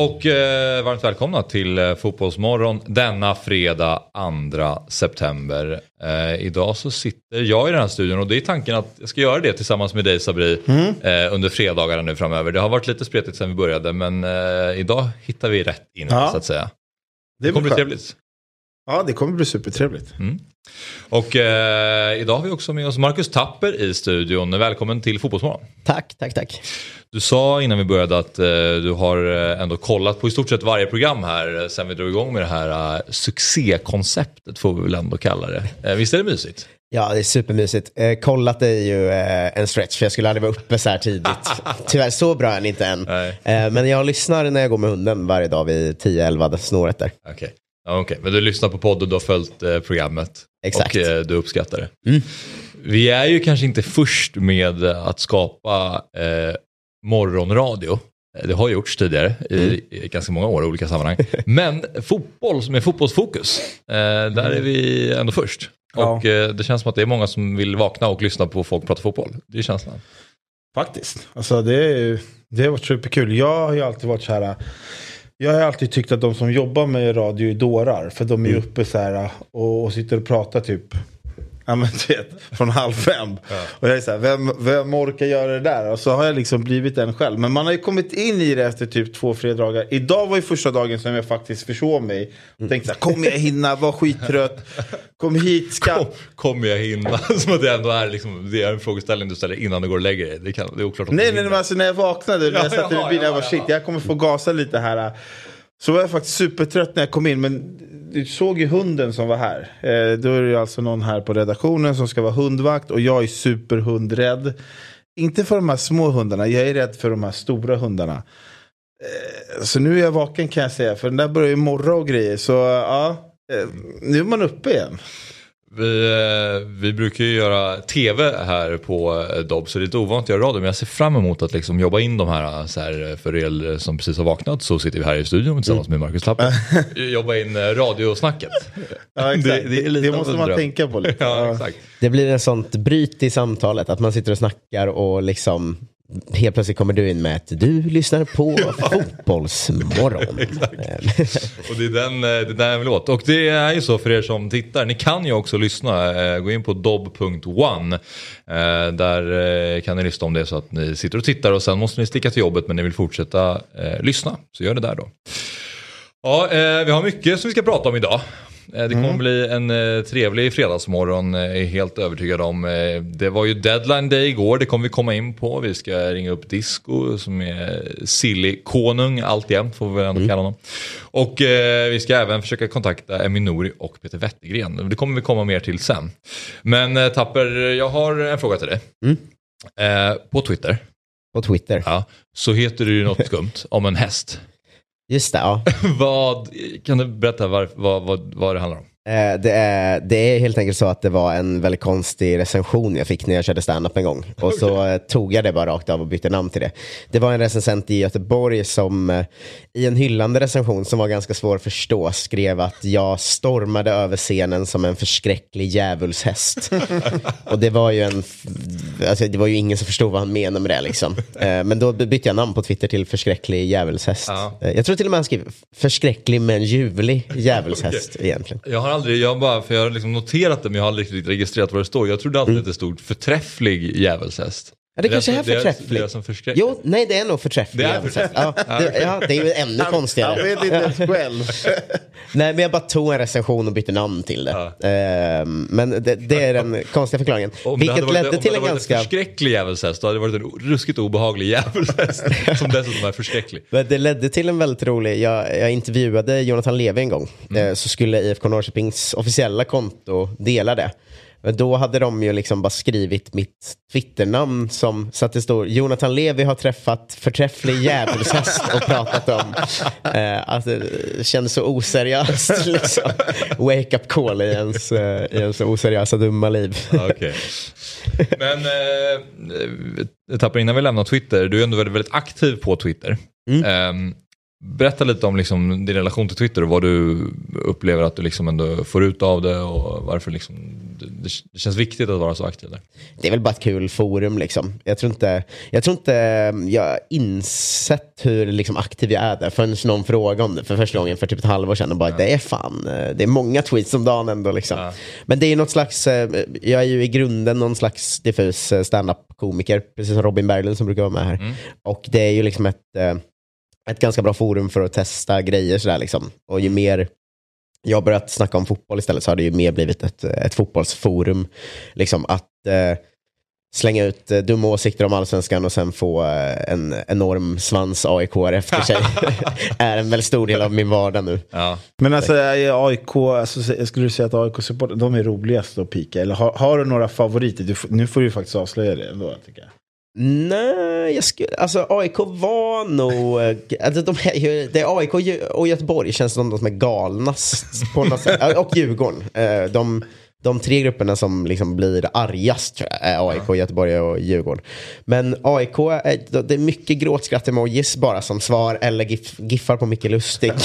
Och eh, varmt välkomna till eh, Fotbollsmorgon denna fredag 2 september. Eh, idag så sitter jag i den här studion och det är tanken att jag ska göra det tillsammans med dig Sabri eh, under fredagarna nu framöver. Det har varit lite spretigt sedan vi började men eh, idag hittar vi rätt in Ja. så att säga. Det Det kommer bli trevligt. Ja, det kommer bli supertrevligt. Och eh, idag har vi också med oss Marcus Tapper i studion. Välkommen till Fotbollsmorgon. Tack, tack, tack. Du sa innan vi började att eh, du har eh, ändå kollat på i stort sett varje program här eh, sen vi drog igång med det här eh, succékonceptet får vi väl ändå kalla det. Eh, visst är det mysigt? Ja, det är supermysigt. Eh, kollat är ju eh, en stretch, för jag skulle aldrig vara uppe så här tidigt. Tyvärr, så bra är den inte än. Eh, men jag lyssnar när jag går med hunden varje dag vid 10-11 snåret där. Okej, ja, okej. men du lyssnar på podden, du har följt eh, programmet Exakt. och eh, du uppskattar det. Mm. Vi är ju kanske inte först med att skapa eh, morgonradio. Eh, Det har gjorts tidigare i, Mm. i ganska många år i olika sammanhang. Men fotboll med fotbollsfokus, eh, där är vi ändå först. Ja. Och eh, det känns som att det är många som vill vakna och lyssna på folk prata fotboll. Det är känslan. Faktiskt. Alltså det, är, det har varit superkul. Jag har ju alltid varit så här. Jag har alltid tyckt att de som jobbar med radio är dårar. För de är ju uppe så här och, och sitter och pratar typ. Ja men du vet, från halv fem. Och jag är så här, vem, vem orkar göra det där? Och så har jag liksom blivit en själv. Men man har ju kommit in i det efter typ två, tre dagar. Idag var ju första dagen som jag faktiskt försov mig. Och tänkte så här, kommer jag hinna? Var skittrött. Kom hit, ska... Kom, kommer jag hinna? Som att det ändå är, liksom, det är en frågeställning du ställer innan du går och lägger dig. Det, kan, det är oklart om Nej, nej, men alltså när jag vaknade, när jag Ja, satt i bilen, jag ja, var shit, ja. jag kommer få gasa lite här. Så var jag faktiskt supertrött när jag kom in, men du såg ju hunden som var här. Eh, då är det ju alltså någon här på redaktionen som ska vara hundvakt och jag är superhundrädd. Inte för de här små hundarna, jag är rädd för de här stora hundarna. Eh, så nu är jag vaken kan jag säga, för den där börjar ju morra och grejer. Så ja, eh, nu är man uppe igen. Vi, eh, vi brukar ju göra tv här på eh, Dobb så det är lite ovant att göra radio men jag ser fram emot att liksom jobba in de här, så här för er som precis har vaknat så sitter vi här i studion tillsammans med Marcus Tapper. jobba in eh, radiosnacket. Ja, exakt. Det- det är lite det av måste man dröm. tänka på lite. Ja, exakt. Det blir en sånt bryt i samtalet, att man sitter och snackar och liksom helt plötsligt kommer du in med att du lyssnar på Fotbollsmorgon. Och det är den, eh, det är den jag vill åt. Och det är ju så för er som tittar, ni kan ju också lyssna. Eh, Gå in på dobb.one. Eh, Där kan ni lyssna om det så att ni sitter och tittar och sen måste ni sticka till jobbet men ni vill fortsätta lyssna. Så gör det där då. Ja, vi har mycket som vi ska prata om idag. Eh, Det kommer bli en eh, trevlig fredagsmorgon, eh, är helt övertygad om. Det var ju deadline day igår, det kommer vi komma in på. Vi ska ringa upp Disco som är silly-konung alltjämt, får vi väl ändå kalla honom. Och eh, vi ska även försöka kontakta Emin Nouri och Peter Wettergren. Det kommer vi komma mer till sen. Men eh, Tapper, jag har en fråga till dig. Eh, på Twitter, på Twitter. ja, så heter du ju något skumt om en häst. Just det, ja. vad, kan du berätta var, vad, vad, vad det handlar om? Eh, Det är, det är helt enkelt så att det var en väldigt konstig recension jag fick när jag körde stand-up en gång. Och så eh, tog jag det bara rakt av och bytte namn till det. Det var en recensent i Göteborg som eh, i en hyllande recension som var ganska svår att förstå skrev att jag stormade över scenen som en förskräcklig djävulshäst. och det var ju en, alltså det var ju ingen som förstod vad han menade med det liksom. Men då bytte jag namn på Twitter till förskräcklig djävulshäst. Eh, Jag tror till och med han skrev förskräcklig men ljuvlig djävulshäst egentligen. Har aldrig, jag har bara, för jag har liksom noterat det men jag har aldrig riktigt registrerat vad det står. Jag trodde alltid att det stod förträfflig djävulshäst. Ja, det kanske är det förträffligt. Det är som. Jo, nej det är nog förträffligt. Det är förträffligt. Ja, det, ja, det är ju ännu Han konstigare. vet inte ens själv. Nej, men jag bara tog en recension och bytte namn till det. Ja. Ehm, men det, det är den konstiga förklaringen. Om det Vilket varit, ledde om till det en hade varit ganska... en förskräcklig djävulshäst då hade det varit en ruskigt obehaglig djävulshäst. som dessutom är förskräcklig. Men det ledde till en väldigt rolig, jag, jag intervjuade Jonathan Levi en gång. Mm. Eh, så skulle IFK Norrköpings officiella konto dela det. Men Då hade de ju liksom bara skrivit mitt Twitternamn som, så att det står Jonathan Levi har träffat förträfflig djävulshäst och pratat om. Eh, alltså, det kändes så oseriöst. Liksom. Wake up call i ens, eh, i ens oseriösa dumma liv. Okej. Men eh, Tapper, innan vi lämnar Twitter, du är ändå väldigt, väldigt aktiv på Twitter. Eh, berätta lite om liksom, din relation till Twitter och vad du upplever att du liksom ändå får ut av det och varför liksom, det, känns viktigt att vara så aktiv där. Det är väl bara ett kul forum liksom. Jag tror inte jag, tror inte jag har insett hur liksom, aktiv jag är där förrän någon frågade om det för första gången för typ ett halvår sedan. Och bara, det är fan, det är många tweets om dagen ändå liksom. Ja. Men det är något slags, eh, jag är ju i grunden någon slags diffus eh, stand-up-komiker, precis som Robin Berglund som brukar vara med här. Och det är ju liksom ett, eh, ett ganska bra forum för att testa grejer sådär liksom. Och ju mer jag börjat snacka om fotboll istället så har det ju mer blivit ett, ett fotbollsforum. Liksom att eh, slänga ut eh, dumma åsikter om allsvenskan och sen få eh, en enorm svans aik efter sig är en väldigt stor del av min vardag nu. Ja. Men alltså är AIK, alltså, skulle säga att AIK-supportrar, de är roligast att pika. Eller har, har du några favoriter? Du, nu får du faktiskt avslöja det ändå, tycker jag. Nej, jag skulle, alltså AIK var nog... eh, Alltså de är ju, det är AIK och Gö- och Göteborg känns som de som är galnast på något sätt. Och Djurgården. Eh, De, de tre grupperna som liksom blir argast tror jag, är AIK, Göteborg och Djurgården. Men AIK, är, det är mycket gråtskratt-emojis bara som svar eller gif, giffar på Micke Lustig.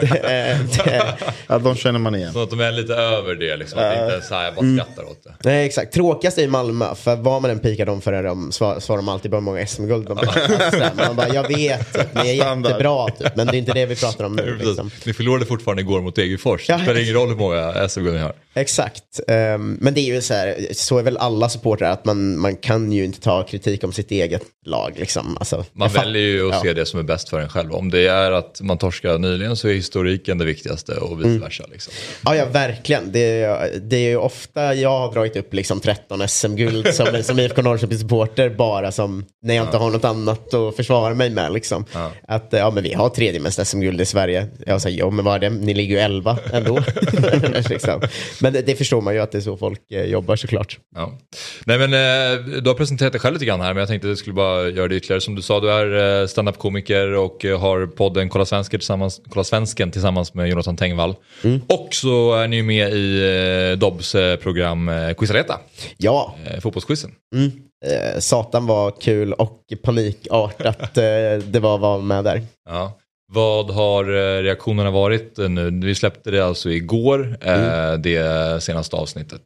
Det, det, Ja, de känner man igen. Så att de är lite över det, liksom. att det inte så här, jag bara skrattar åt det. Nej, exakt. Tråkigast är i Malmö, för vad man än pikar dem för är de, svar, svarar de alltid på hur många SM-guld de har. Man bara, jag vet, ni är jättebra, typ, men det är inte det vi pratar om nu. Liksom. Ni förlorade fortfarande igår mot Degerfors. Det spelar ingen roll hur många SM-guld ni har. Exakt. Ehm, men det är ju så här, så är väl alla supportrar, att man, man kan ju inte ta kritik om sitt eget lag. Liksom. Alltså, Man väljer ju att ja. se det som är bäst för en själv. Om det är att man torskar nyligen så är historiken det viktigaste och vice Mm. versa. Liksom. Ja, ja, verkligen. Det är, det är ju ofta jag har dragit upp liksom 13 SM-guld som, som IFK Norrköping-supporter bara som när jag inte har något annat att försvara mig med. Liksom. Ja. Att ja, men vi har tredje mest SM-guld i Sverige. Jag säger, jo men vad är det? Ni ligger ju 11 ändå. liksom. Men det, det förstår man ju att det är så folk eh, jobbar såklart. Ja. Nej men eh, du har presenterat dig själv lite grann här men jag tänkte att jag skulle bara göra det ytterligare. Som du sa, du är eh, standup-komiker och eh, har podden Kolla, Svensker tillsammans, Kolla Svensken tillsammans med Jonathan Tengvall. Och så är ni ju med i eh, Dobbs eh, program eh, Quizareta, Ja, eh, fotbollsquizen. mm. eh, satan var kul och panikartat det var att vara med där. Ja. Vad har eh, reaktionerna varit eh, nu? Vi släppte det alltså igår, eh, det senaste avsnittet.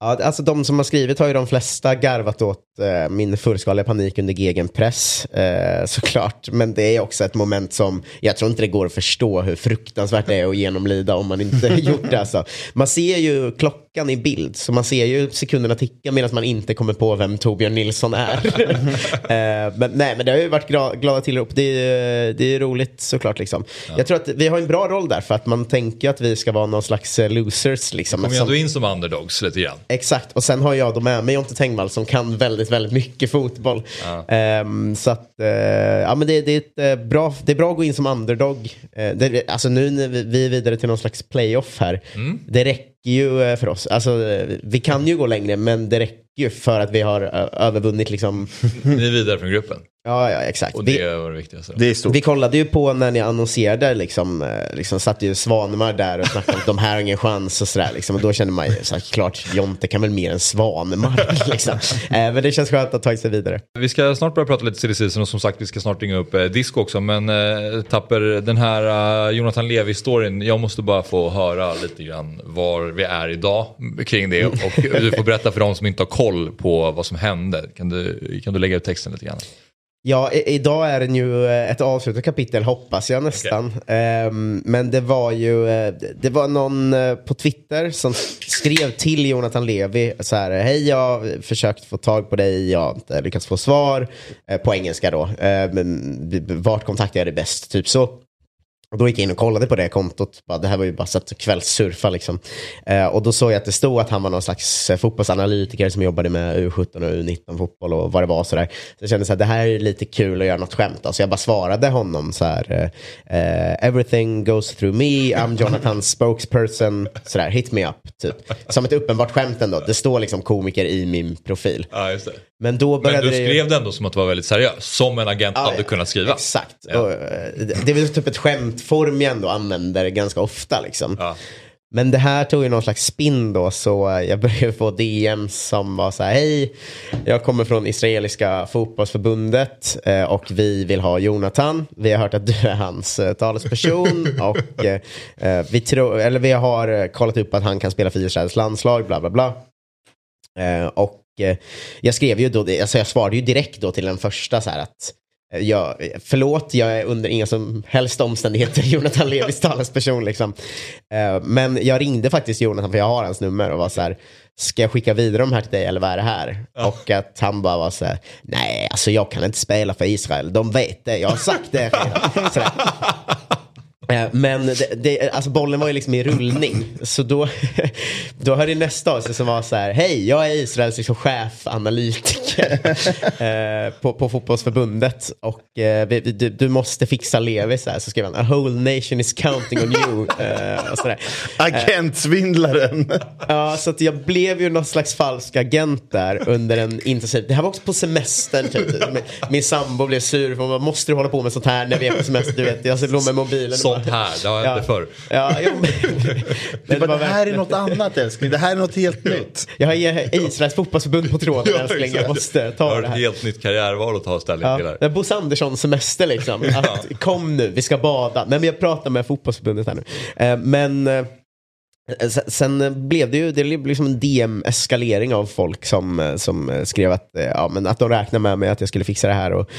Ja, alltså de som har skrivit har ju de flesta garvat åt eh, min fullskaliga panik under gegenpress, eh, såklart. Men det är också ett moment som, jag tror inte det går att förstå hur fruktansvärt det är att genomlida om man inte gjort det. Alltså. Man ser ju klockan i bild, så man ser ju sekunderna ticka medan man inte kommer på vem Torbjörn Nilsson är. eh, men, nej, men det har ju varit gra- glada tillrop. Det är, det är roligt såklart. Liksom. Jag tror att vi har en bra roll där, för att man tänker att vi ska vara någon slags eh, losers. Liksom, Kom ju ändå in som underdogs lite grann. Exakt, och sen har jag då med mig Jonte Tengvall som kan väldigt, väldigt mycket fotboll. Ehm, så att, eh, ja men det, det, är ett, eh, bra, det är bra att gå in som underdog. Eh, det, alltså nu när vi, är vidare till någon slags playoff här, det räcker ju för oss. Alltså, vi kan ju gå längre, men det räcker ju för att vi har övervunnit liksom. Ni är vidare från gruppen Ja, ja exakt. och Vi, det var det viktigaste. Det är stort. vi kollade ju på när ni annonserade, liksom, eh, liksom satt ju Svanemar där och snackade om att de här har ingen chans och sådär. Liksom, och då kände man ju så här, klart, Jonte kan väl mer än Svanemar. Liksom. Eh, men det känns skönt att ta sig vidare. Vi ska snart börja prata lite silly season och som sagt vi ska snart ringa upp eh, disco också. Men eh, Tapper, den här eh, Jonathan Levi-storyn, jag måste bara få höra lite grann var vi är idag kring det. Och du får berätta för de som inte har koll på vad som hände. Kan du, kan du lägga ut texten lite grann? Ja, i, idag är den ju eh, ett avslutat kapitel hoppas jag nästan. Ehm, men det var ju, eh, det var någon eh, på Twitter som skrev till Jonathan Levi så här, hej jag har försökt få tag på dig, jag har inte lyckats få svar, eh, på engelska då. Eh, men v- vart kontaktar jag dig bäst? Typ så. Och då gick jag in och kollade på det kontot. Bara, det här var ju bara så att kvällssurfa liksom. Eh, och då såg jag att det stod att han var någon slags eh, fotbollsanalytiker som jobbade med U17 och U19 fotboll och vad det var sådär. Så jag kände så här, det här är lite kul att göra något skämt. Så jag bara svarade honom så här. Eh, Everything goes through me, I'm Jonathan spokesperson. Sådär, hit me up. Typ. Som ett uppenbart skämt ändå. Det står liksom komiker i min profil. Ja, just det. Men då Men började du det ju- skrev det ändå som att du var väldigt seriös. Som en agent Ja, hade kunnat skriva. Exakt. Ja. Och, det det är väl typ ett skämtform jag ändå använder ganska ofta. Liksom. Ja. Men det här tog ju någon slags spin då, så jag började få DM som var så här, hej, jag kommer från israeliska fotbollsförbundet eh, och vi vill ha Jonathan. Vi har hört att du är hans eh, talesperson och eh, vi, tror, eller vi har kollat upp att han kan spela för Israels landslag, bla bla bla. Och jag skrev ju då, alltså jag svarade ju direkt då till den första så här att jag, förlåt, jag är under inga som helst omständigheter Jonathan Levis talesperson. Liksom. Eh, men jag ringde faktiskt Jonathan, för jag har hans nummer och var så här, ska jag skicka vidare de här till dig eller vad är det här? Och att han bara var så här, nej, alltså jag kan inte spela för Israel, de vet det, jag har sagt det redan. Eh, Men det, det, alltså bollen var ju liksom i rullning. Så då, då hörde nästa av sig som var så här. Hej, jag är Israels liksom chefanalytiker eh, på, på fotbollsförbundet. Och eh, vi, du, du måste fixa Levi så här. Så skrev han, a whole nation is counting on you. Eh, och så där. Agentsvindlaren. Ja, så att jag blev ju någon slags falsk agent där under en intensiv... Det här var också på semestern typ. Min, min sambo blev sur för hon bara, måste du hålla på med sånt här när vi är på semester? Du vet, jag låg med mobilen. och Här, det har jag inte förr. Ja, jo, men, Det, bara, det här är något annat älskling, det här är något helt nytt. Jag har Israels fotbollsförbund på tråden Ja, älskling. Jag måste Jag ta har det ett här. helt nytt karriärval att ta ställning till Ja, här. det är Bosse Andersson semester liksom. Att, Kom nu, vi ska bada. Nej men jag pratar med fotbollsförbundet här nu. Eh, Men eh, sen, blev det ju det blev liksom en DM-eskalering av folk som, eh, som skrev att, ja, men att de räknade med mig att jag skulle fixa det här. Och,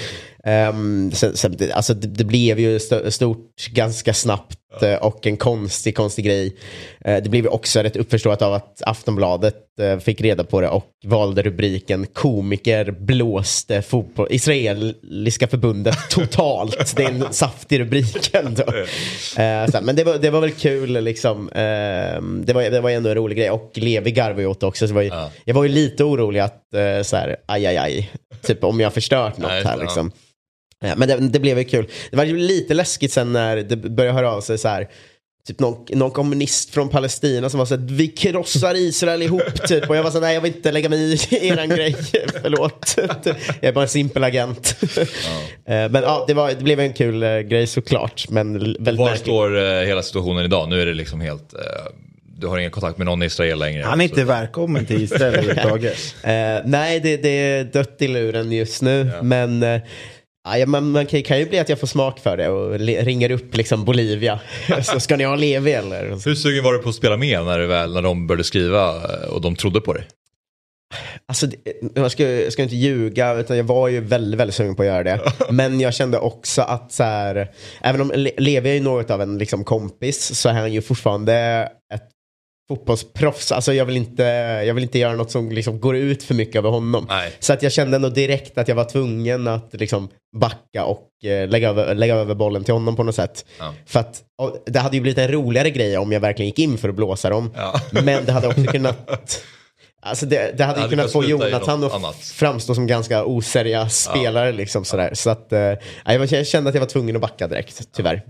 ehm, sen, sen, det- alltså, det, det blev ju st- stort ganska snabbt eh, och en konstig, konstig grej. Eh, Det blev ju också rätt uppförstått av att Aftonbladet eh, fick reda på det och valde rubriken komiker blåste fotboll, israeliska förbundet totalt. Det är en saftig rubrik ändå. Så här, Men det var, det var väl kul liksom. Eh, Det var, det var ändå en rolig grej och Levi garvade ju åt det också. Så var ju, Ja. Jag var ju lite orolig att eh, så här, aj aj aj, typ om jag förstört något här ja. liksom. Ja, men det, det blev ju kul. Det var ju lite läskigt sen när det började höra av sig så här. Typ någon, någon kommunist från Palestina som var så här, vi krossar Israel ihop typ. Och jag var så här, nej jag vill inte lägga mig i eran grej, förlåt. Jag är bara en simpel agent. Eh, Men ja, det, var, det blev en kul eh, grej såklart. Men väldigt Var märkligt. står eh, hela situationen idag? Nu är det liksom helt... Du har ingen kontakt med någon i Israel längre. Han är Så- inte välkommen till Israel överhuvudtaget. Nej, det, det är dött i luren just nu. Men eh, ja, man, man kan, kan ju bli att jag får smak för det och le, ringer upp liksom Bolivia. så ska ni ha Levi eller? Hur sugen var du på att spela med när, väl, när de började skriva och de trodde på dig? Alltså, jag ska, jag ska inte ljuga, utan jag var ju väldigt, väldigt sugen på att göra det. Men jag kände också att så här, även om Le- Levi är ju något av en liksom, kompis så är han ju fortfarande ett fotbollsproffs. Alltså jag vill inte, jag vill inte göra något som liksom, går ut för mycket över honom. Nej. Så att jag kände ändå direkt att jag var tvungen att liksom, backa och eh, lägga, över, lägga över bollen till honom på något sätt. Ja. För att det hade ju blivit en roligare grej om jag verkligen gick in för att blåsa dem. Ja. Men det hade också kunnat Alltså det, det hade ju kunnat få Jonathan att annat. framstå som ganska oseriös spelare. Liksom, sådär. Så att, eh, jag kände att jag var tvungen att backa direkt, tyvärr.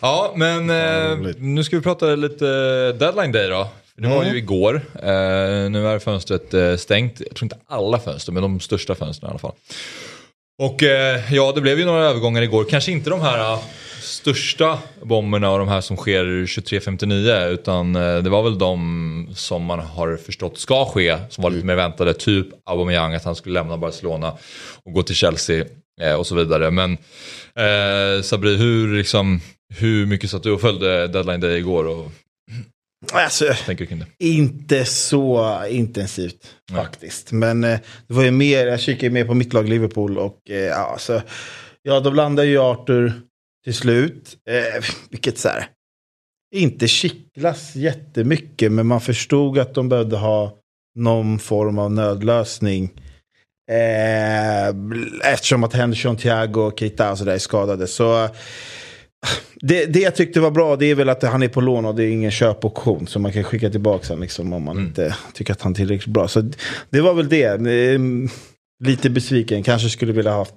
Ja, men eh, nu ska vi prata lite deadline day då. Det var ju igår. Eh, nu är fönstret eh, stängt. Jag tror inte alla fönster, men de största fönstren i alla fall. Och eh, ja, det blev ju några övergångar igår. Kanske inte de här eh, största bomberna och de här som sker 23.59 utan eh, det var väl de som man har förstått ska ske som var lite mer väntade. Typ Aubameyang att han skulle lämna Barcelona och gå till Chelsea och så vidare. Men eh, Sabri, hur, liksom, hur mycket satt du och följde deadline day igår och Alltså, tänker kring det? inte så intensivt Nej. faktiskt. Men eh, det var ju mer, jag kikade mer på mitt lag Liverpool och eh, ja, så, ja, då landade ju Arthur till slut. Eh, vilket så här, inte kittlas jättemycket, men man förstod att de behövde ha någon form av nödlösning. Eh, eftersom att Henderson, Thiago och Keita och så där är skadade. Så det, det jag tyckte var bra det är väl att han är på lån och det är ingen köpoption. Så man kan skicka tillbaka honom liksom, om man Mm. inte tycker att han är tillräckligt bra. Så det var väl det. Eh, Lite besviken, kanske skulle vilja haft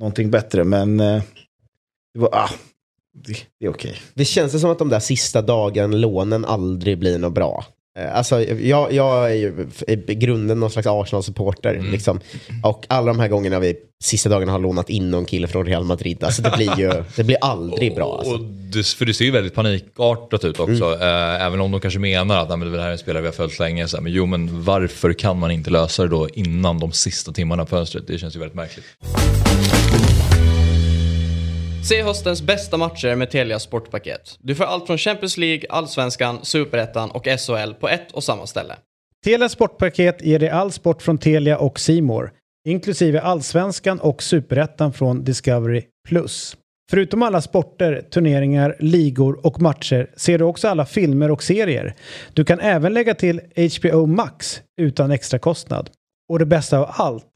någonting bättre. Men eh, det var, ah, det, det är okej. Det känns som att de där sista dagen lånen aldrig blir något bra. Eh, Alltså, jag, jag är ju i grunden någon slags Arsenal-supporter. Mm. Liksom. Och alla de här gångerna vi sista dagarna har lånat in någon kille från Real Madrid. Alltså, det blir ju det blir aldrig bra. Alltså. och det, för det ser ju väldigt panikartat ut också. Eh, även om de kanske menar att "Nej, det här är en spelare vi har följt länge. Så här, men jo, men varför kan man inte lösa det då innan de sista timmarna på fönstret? Det känns ju väldigt märkligt. Se höstens bästa matcher med Telia Sportpaket. Du får allt från Champions League, Allsvenskan, Superettan och SHL på ett och samma ställe. Telia Sportpaket ger dig all sport från Telia och Simor, inklusive allsvenskan och superettan från Discovery+. Förutom alla sporter, turneringar, ligor och matcher ser du också alla filmer och serier. Du kan även lägga till HBO Max utan extra kostnad. Och det bästa av allt,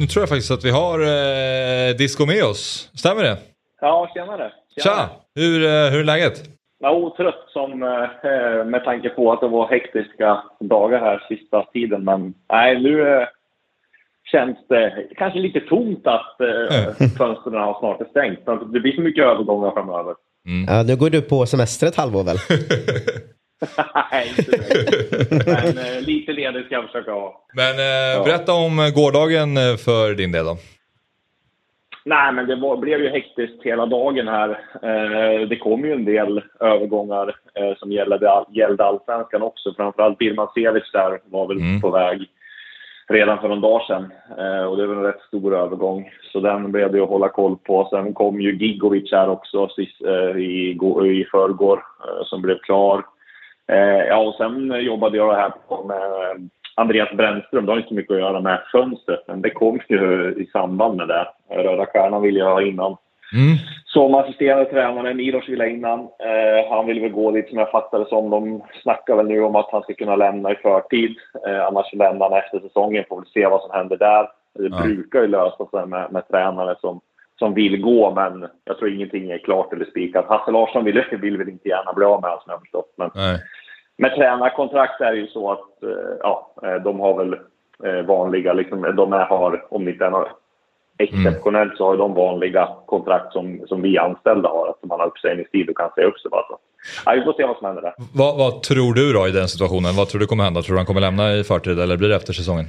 Nu tror jag faktiskt att vi har eh, Disco med oss. Stämmer det? Ja, tjenare. Tja! Hur, eh, hur är läget? Ja, otrött som, eh, med tanke på att det var hektiska dagar här sista tiden. Men nej, nu eh, känns det kanske lite tomt att eh, fönstren har snart är stängt. Men Det blir så mycket övergångar framöver. Ja, nu går du på semester ett halvår väl? nej, inte. Men eh, lite ledigt ska jag försöka ha. Men eh, berätta om eh, gårdagen eh, för din del då. Nej, men det var, blev ju hektiskt hela dagen här. Eh, det kom ju en del övergångar eh, som gällde, gällde allsvenskan också. Framförallt Birman Sevic där var väl Mm. på väg redan för någon dag sedan. Och det var en rätt stor övergång. Så den blev det att hålla koll på. Sen kom ju Gigovic här också sist, i, i förrgår som blev klar. Eh, ja, och sen jobbade jag här på med eh, Andreas Brännström. Det har inte så mycket att göra med fönstret, men det kom ju i samband med det. Röda Stjärnan ville jag ha innan. Mm. Som assisterande tränare, Milos ville innan. Eh, han vill väl gå dit som jag fattade som. De snackar väl nu om att han ska kunna lämna i förtid. Eh, annars lämnar han efter säsongen. Får väl se vad som händer där. Det Ja. brukar ju lösa sig med, med tränare som, som vill gå, men jag tror ingenting är klart eller spikat. Hasse Larsson vill, vill väl inte gärna bli av med honom som jag förstått. Men Nej. med tränarkontrakt är det ju så att eh, ja, eh, de har väl eh, vanliga, liksom, de är, har, om det inte är något exceptionellt så har de vanliga kontrakt som, som vi anställda har. Att man har uppsägningstid och kan säga upp sig bara. Så. Ja, vi får se vad som händer där. Vad, vad tror du då i den situationen? Vad tror du kommer hända? Tror du han kommer lämna i förtid eller blir det efter säsongen?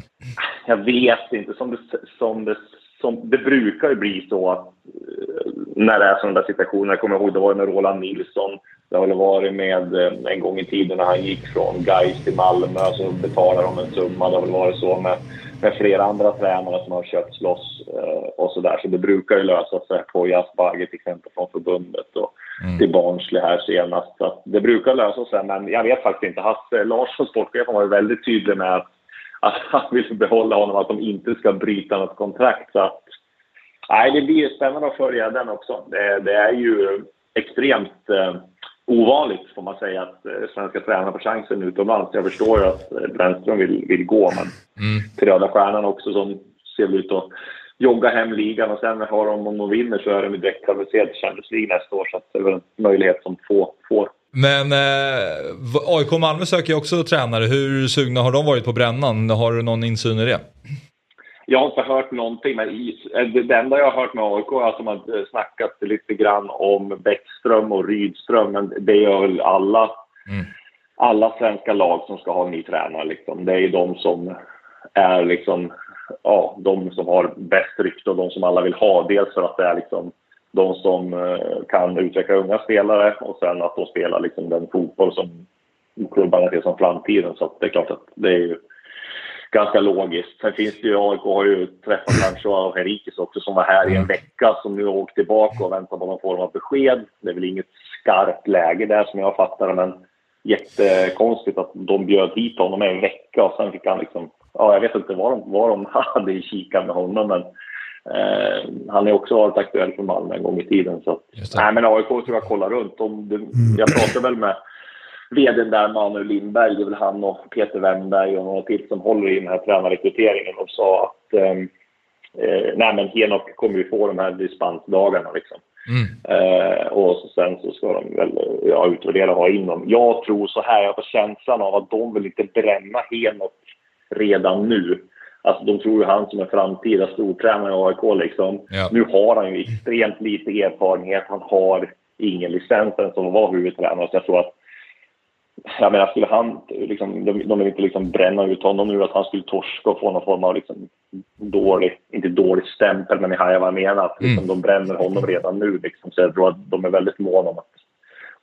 Jag vet inte. Som det, som det, som det brukar ju bli så att eh, när det är sådana där situationer. Jag kommer ihåg det var med Roland Nilsson. Det har varit med eh, en gång i tiden när han gick från Gais till Malmö så betalade de en summa. Det har väl varit så med, med flera andra tränare som har köpts loss eh, och sådär. Så det brukar ju lösa sig på Jasbagge till exempel från förbundet och till Barnsley här senast. Så att det brukar lösa sig men jag vet faktiskt inte. Hasse Larsson, sportchefen, var ju väldigt tydlig med att att han vill behålla honom, att de inte ska bryta något kontrakt. Så att, nej, det blir spännande att följa den också. Det, det är ju extremt eh, ovanligt, får man säga, att eh, svenska tränare får chansen utomlands. Jag förstår ju att eh, Brännström vill, vill gå, men Mm. till Röda Stjärnan också som ser ut att jogga hem ligan och sen har de, om de vinner så är de direkt kvalificerade till Champions League nästa år. Så att det är väl en möjlighet som få får. Men eh, AIK och Malmö söker ju också tränare. Hur sugna har de varit på brännan? Har du någon insyn i det? Jag har inte hört någonting, men eh, det det enda jag har hört med AIK är att de har eh, snackat lite grann om Bäckström och Rydström, men det gör väl alla, Mm. alla svenska lag som ska ha en ny tränare. Liksom. Det är ju de som är liksom, ja, de som har bäst rykte och de som alla vill ha. Dels för att det är liksom de som eh, kan utveckla unga spelare och sen att de spelar liksom den fotboll som klubbarna ser som framtiden. Så det är klart att det är ju ganska logiskt. Sen finns det ju, AIK har ju träffat kanske av Henriques också som var här i en vecka som nu har åkt tillbaka och väntar på någon form av besked. Det är väl inget skarpt läge där som jag fattar men jättekonstigt att de bjöd hit honom en vecka och sen fick han liksom, ja jag vet inte vad de, vad de hade i kikan med honom men eh, han har också varit aktuell för Malmö en gång i tiden så nej men AIK tror jag kollar runt. Om det, jag pratade väl med vdn där, Manuel Lindberg, det är väl han och Peter Wennberg och några till som håller i den här tränarrekryteringen och sa att ehm, eh, nej men Henok kommer ju få de här dispensdagarna liksom. Mm. Eh, och så sen så ska de väl ja, utvärdera och ha in dem. Jag tror så här, jag har känslan av att de vill inte bränna Henok redan nu. Alltså de tror ju han som en framtida stortränare i AIK liksom. Ja. Nu har han ju extremt lite erfarenhet. Han har ingen licens än som var huvudtränare. Så jag tror att jag menar, skulle han, liksom, de, de vill inte liksom bränna ut honom nu, att han skulle torska och få någon form av liksom, dålig, inte dålig stämpel, men ni hajar vad jag menar. Att, liksom, mm. De bränner honom redan nu. Liksom, så jag tror att de är väldigt måna om att,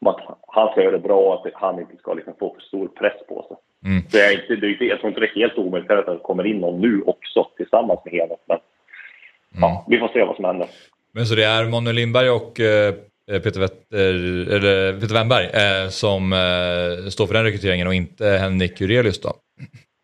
om att han ska göra det bra och att han inte ska liksom, få för stor press på sig. Mm. Så jag, inte, det, jag tror inte det är helt omöjligt att det kommer in någon nu också tillsammans med Henok. Men mm. ja, vi får se vad som händer. Men så det är Manuel Lindberg och eh, Peter, Vetter, eller Peter Wennberg eh, som eh, står för den rekryteringen och inte Henrik Jurelius då?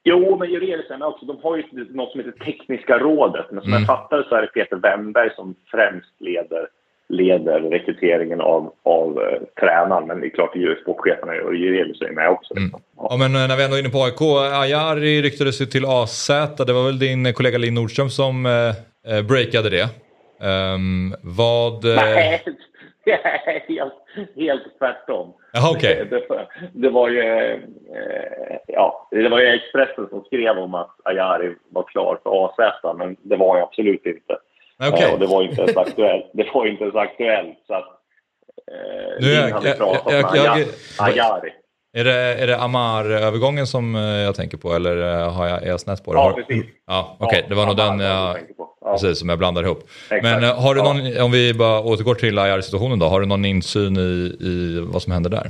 Jo, men Jurelius är också. De har ju något som heter Tekniska rådet. Men som mm. jag fattar så är det Peter Wennberg som främst leder, leder rekryteringen av, av uh, tränaren. Men det är klart att sportcheferna och Jurelius är med också. Mm. Ja. men när vi ändå är inne på AIK. Ajari ryktades ju till AZ. Det var väl din kollega Linn Nordström som uh, breakade det. Um, vad... Nej, helt, helt tvärtom. Aha, okay. det, det, var ju, eh, ja, det var ju Expressen som skrev om att Ajari var klar för AZ, men det var ju absolut inte. Okay. Och det var inte ens aktuellt. Det var inte ens aktuellt. Så att, eh, nu, jag, jag, jag, jag, Ajari. Är det, är det Amar-övergången som eh, jag tänker på eller eh, har jag, är jag snett på det? Ja, precis. Ja, Okej, okay. det var nog den jag, ja. precis, som jag blandar ihop. Exakt. Men eh, har du någon, ja. om vi bara återgår till Ajari-situationen då, har du någon insyn i, i vad som händer där?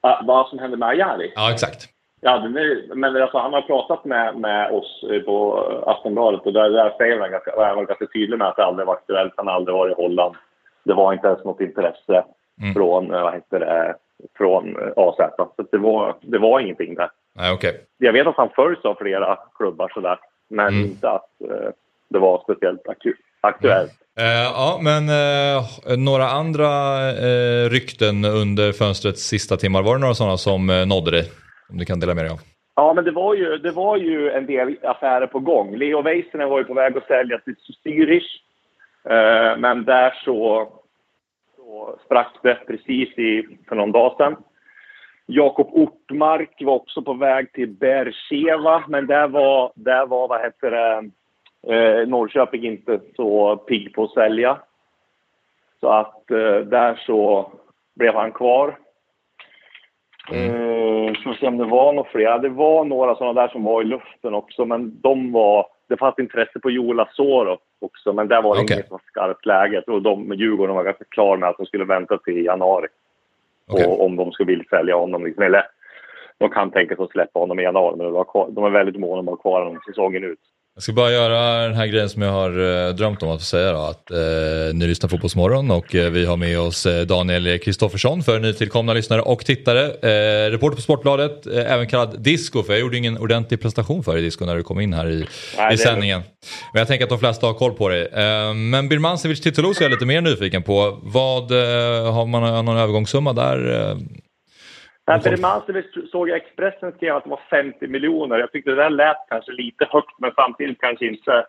Ah, vad som händer med Ajari? Ja, exakt. Ja, är, men alltså, han har pratat med, med oss på Aftonbladet och där, där säger han ganska, han var ganska tydlig med att det aldrig varit aktuellt. Han har aldrig varit i Holland. Det var inte ens något intresse mm. från, vad heter det, från eh, AZ. Så det var, det var ingenting där. Nej, okay. Jag vet att han följs av flera klubbar sådär, men mm. inte att uh, det var speciellt aktuellt. Mm. Uh, ja, men uh, några andra rykten under fönstrets sista timmar, var det några sådana som nådde dig? Om du kan dela med dig av. Ja, men det var, ju, det var ju en del affärer på gång. Leo Väisänen var ju på väg att sälja till Zürich. Eh, men där så sprack det precis i, för någon dag sedan. Jakob Ortmark var också på väg till Bercheva, men där var, där var vad heter det, eh, Norrköping inte så pigg på att sälja. Så att eh, där så blev han kvar. Mm. Eh, ska se om det var några fler. Det var några sådana där som var i luften också, men de var... Det fanns intresse på Jola Soro också, men där var det okay. inget så skarpt läge. Och de, Djurgården var ganska klar med att de skulle vänta till januari. Okay. Och om de skulle vilja sälja honom. Liksom. Eller de kan tänka sig att släppa honom i januari, men de är väldigt måna om att ha kvar honom säsongen ut. Jag ska bara göra den här grejen som jag har eh, drömt om att få säga då, att eh, ni lyssnar på Fotbollsmorgon och eh, vi har med oss eh, Daniel Kristoffersson för nytillkomna lyssnare och tittare. Eh, reporter på Sportbladet, eh, även kallad Disco, för jag gjorde ingen ordentlig presentation för dig Disco när du kom in här i, Nej, i sändningen. Men jag tänker att de flesta har koll på dig. Eh, men Birmancevic till Toulouse är jag lite mer nyfiken på. Vad, har man någon övergångssumma där? Nej, Bermancevic såg jag Expressen skrev att det var 50 miljoner. Jag tyckte det där lät kanske lite högt, men samtidigt kanske inte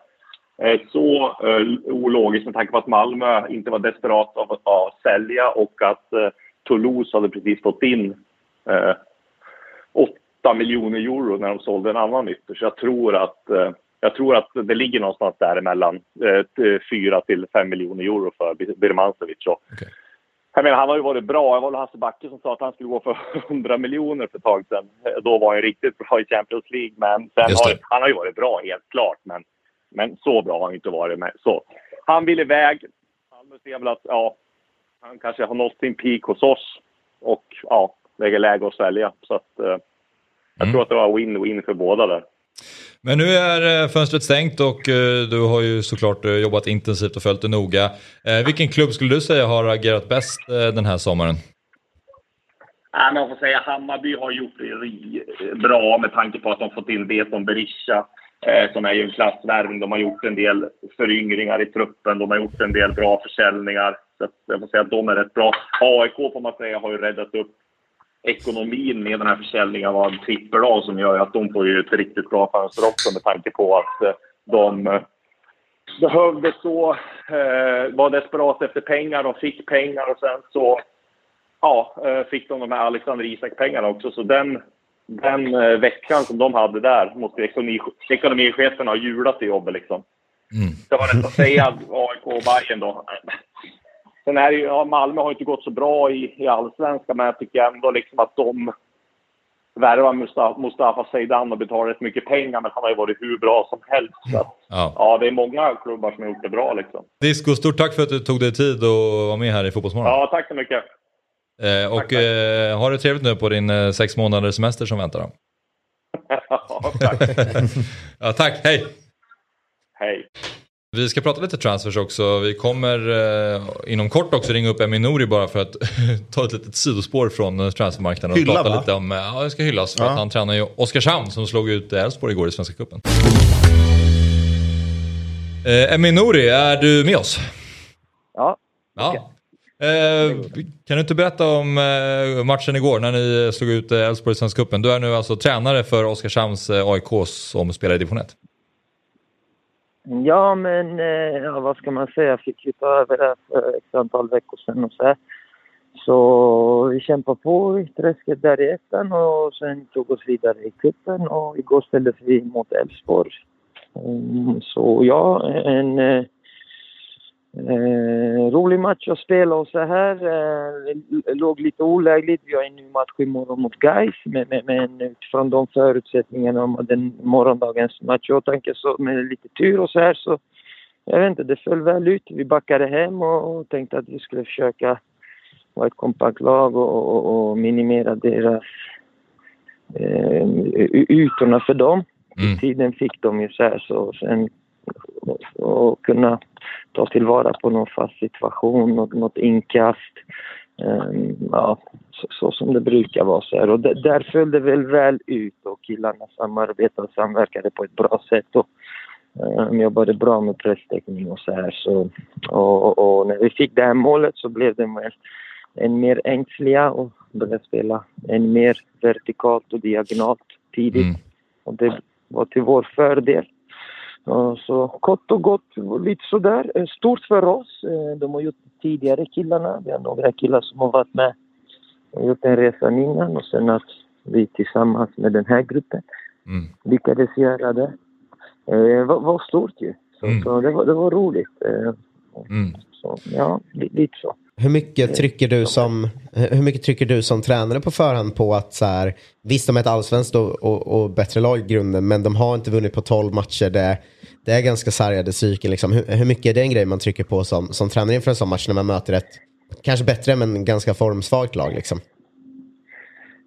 eh, så eh, ologiskt med tanke på att Malmö inte var desperat av att, att sälja och att eh, Toulouse hade precis fått in eh, 8 miljoner euro när de sålde en annan ytter. Så jag tror att, eh, jag tror att det ligger någonstans däremellan. Eh, 4 till 5 miljoner euro för Birmancevic. Okay. Jag menar, han har ju varit bra. Det var Hasse Backe som sa att han skulle gå för 100 miljoner för ett tag sedan. Då var han riktigt bra i Champions League. Men sen har, han har ju varit bra, helt klart. Men, men så bra har han inte varit. Med. Så, han vill iväg. Malmö ser väl att ja, han kanske har nått sin peak hos oss. Och ja, det är läge att sälja. Så att, eh, jag mm. tror att det var win-win för båda där. Men nu är eh, fönstret stängt och eh, du har ju såklart eh, jobbat intensivt och följt det noga. Vilken klubb skulle du säga har agerat bäst den här sommaren? Man får säga Hammarby har gjort det bra med tanke på att de fått in det som Berisha som är ju en klassvärvning. De har gjort en del föryngringar i truppen. De har gjort en del bra försäljningar. Så jag får säga att de är rätt bra. AIK får man säga har ju räddat upp ekonomin med den här försäljningen av Trippel A som gör att de får ju ett riktigt bra fönster också med tanke på att eh, de eh, behövde så, eh, var desperat efter pengar, de fick pengar och sen så ja, fick de de här Alexander Isak-pengarna också. Så den, den veckan som de hade där måste ekonomi, ekonomichefen ha hjulat i jobbet liksom. Mm. Det var att säga AIK och Bayern då. Sen är det ju, ja, Malmö har inte gått så bra i, i allsvenskan, men jag tycker ändå liksom att de värvar Mustafa, Mustafa Zeidan och betalar rätt mycket pengar, men han har ju varit hur bra som helst. Så att, ja. ja. det är många klubbar som har gjort det bra liksom. Disco, stort tack för att du tog dig tid att vara med här i Fotbollsmorgon. Ja, tack så mycket. Eh, och tack, tack. Eh, ha det trevligt nu på din eh, sex månaders semester som väntar. Då. ja, tack. ja, tack, hej! Hej. Vi ska prata lite transfers också. Vi kommer eh, inom kort också ringa upp Emin Nouri bara för att ta ett litet sidospår från eh, transfermarknaden. Och Hylla, prata va? lite om, eh, ja det ska hyllas för ja. att han tränar ju Oskarshamn som slog ut Elfsborg igår i Svenska Cupen. Eh, Emin Nouri, är du med oss? Ja. ja. Eh, kan du inte berätta om eh, matchen igår när ni slog ut Elfsborg i Svenska Cupen? Du är nu alltså tränare för Oskarshamns AIK som spelar i division 1. Ja, men eh, ja, vad ska man säga? Jag fick ju ta över det för ett antal veckor sedan och så här. Så vi kämpade på i träsket där i ettan och sen tog oss vidare i cupen och igår ställdes vi mot Elfsborg. Mm, så ja, en eh, eh, rolig match att spela och så här. Eh, låg lite olägligt. Vi har en ny match imorgon mot Gais men, men, men utifrån de förutsättningarna om den morgondagens match i åtanke så med lite tur och så här så jag vet inte, det föll väl ut. Vi backade hem och, och tänkte att vi skulle försöka vara ett kompakt lag och, och, och minimera deras eh, ytorna för dem. Mm. tiden fick de ju så här så sen och kunna ta tillvara på någon fast situation, något, något inkast. Um, ja, så, så, som det brukar vara. Så här. Och där föll det väl väl ut och killarna samarbetade och samverkade på ett bra sätt. Och, um, jobbade bra med presstäckning och så här. Så, och, och, och, när vi fick det här målet så blev det mer, en mer ängsliga och började spela en mer vertikalt och diagonalt tidigt. Mm. Och det var till vår fördel. Så kort och gott, lite sådär. Eh, stort för oss. Eh, de har gjort tidigare killarna. Vi har några killar som har varit med och gjort en resa innan och sen att vi tillsammans med den här gruppen mm. lyckades göra det. Det eh, var, var stort ju. Så, mm. så det, var, det var roligt. Mm. Så, ja, lite så. Hur mycket trycker du som, hur mycket trycker du som tränare på förhand på att så här, visst de är ett allsvenskt och, och, och, bättre lag i grunden, men de har inte vunnit på 12 matcher. Det, det är ganska sargade psyken. Liksom. Hur, hur, mycket är det en grej man trycker på som, som tränare inför en sån match när man möter ett, kanske bättre men ganska formsvagt lag? Liksom?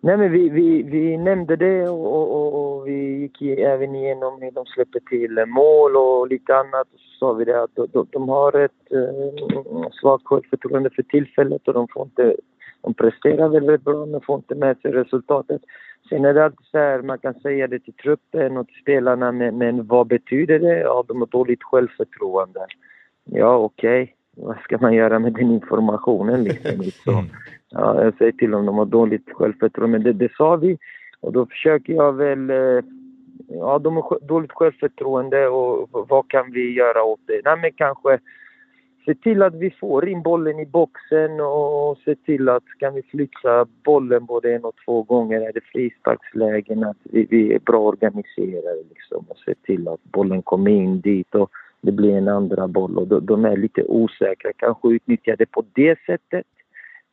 Nej, men vi, vi, vi nämnde det och, och, och vi gick även igenom hur de släpper till mål och lite annat. Sa vi det att de, de har ett eh, svagt självförtroende för tillfället och de får inte... De presterar väldigt bra men får inte med sig resultatet. Sen är det alltid så här, man kan säga det till truppen och till spelarna, men, men vad betyder det? Ja, de har dåligt självförtroende. Ja, okej. Okay. Vad ska man göra med den informationen liksom? Så, ja, jag säger till dem, de har dåligt självförtroende. Men det, det sa vi. Och då försöker jag väl... Eh, ja, de har dåligt självförtroende och vad kan vi göra åt det? Nej, men kanske se till att vi får in bollen i boxen och se till att kan vi flytta bollen både en och två gånger är det frisparkslägen att vi, vi är bra organiserade liksom och se till att bollen kommer in dit och det blir en andra boll och de, de är lite osäkra, kanske utnyttja det på det sättet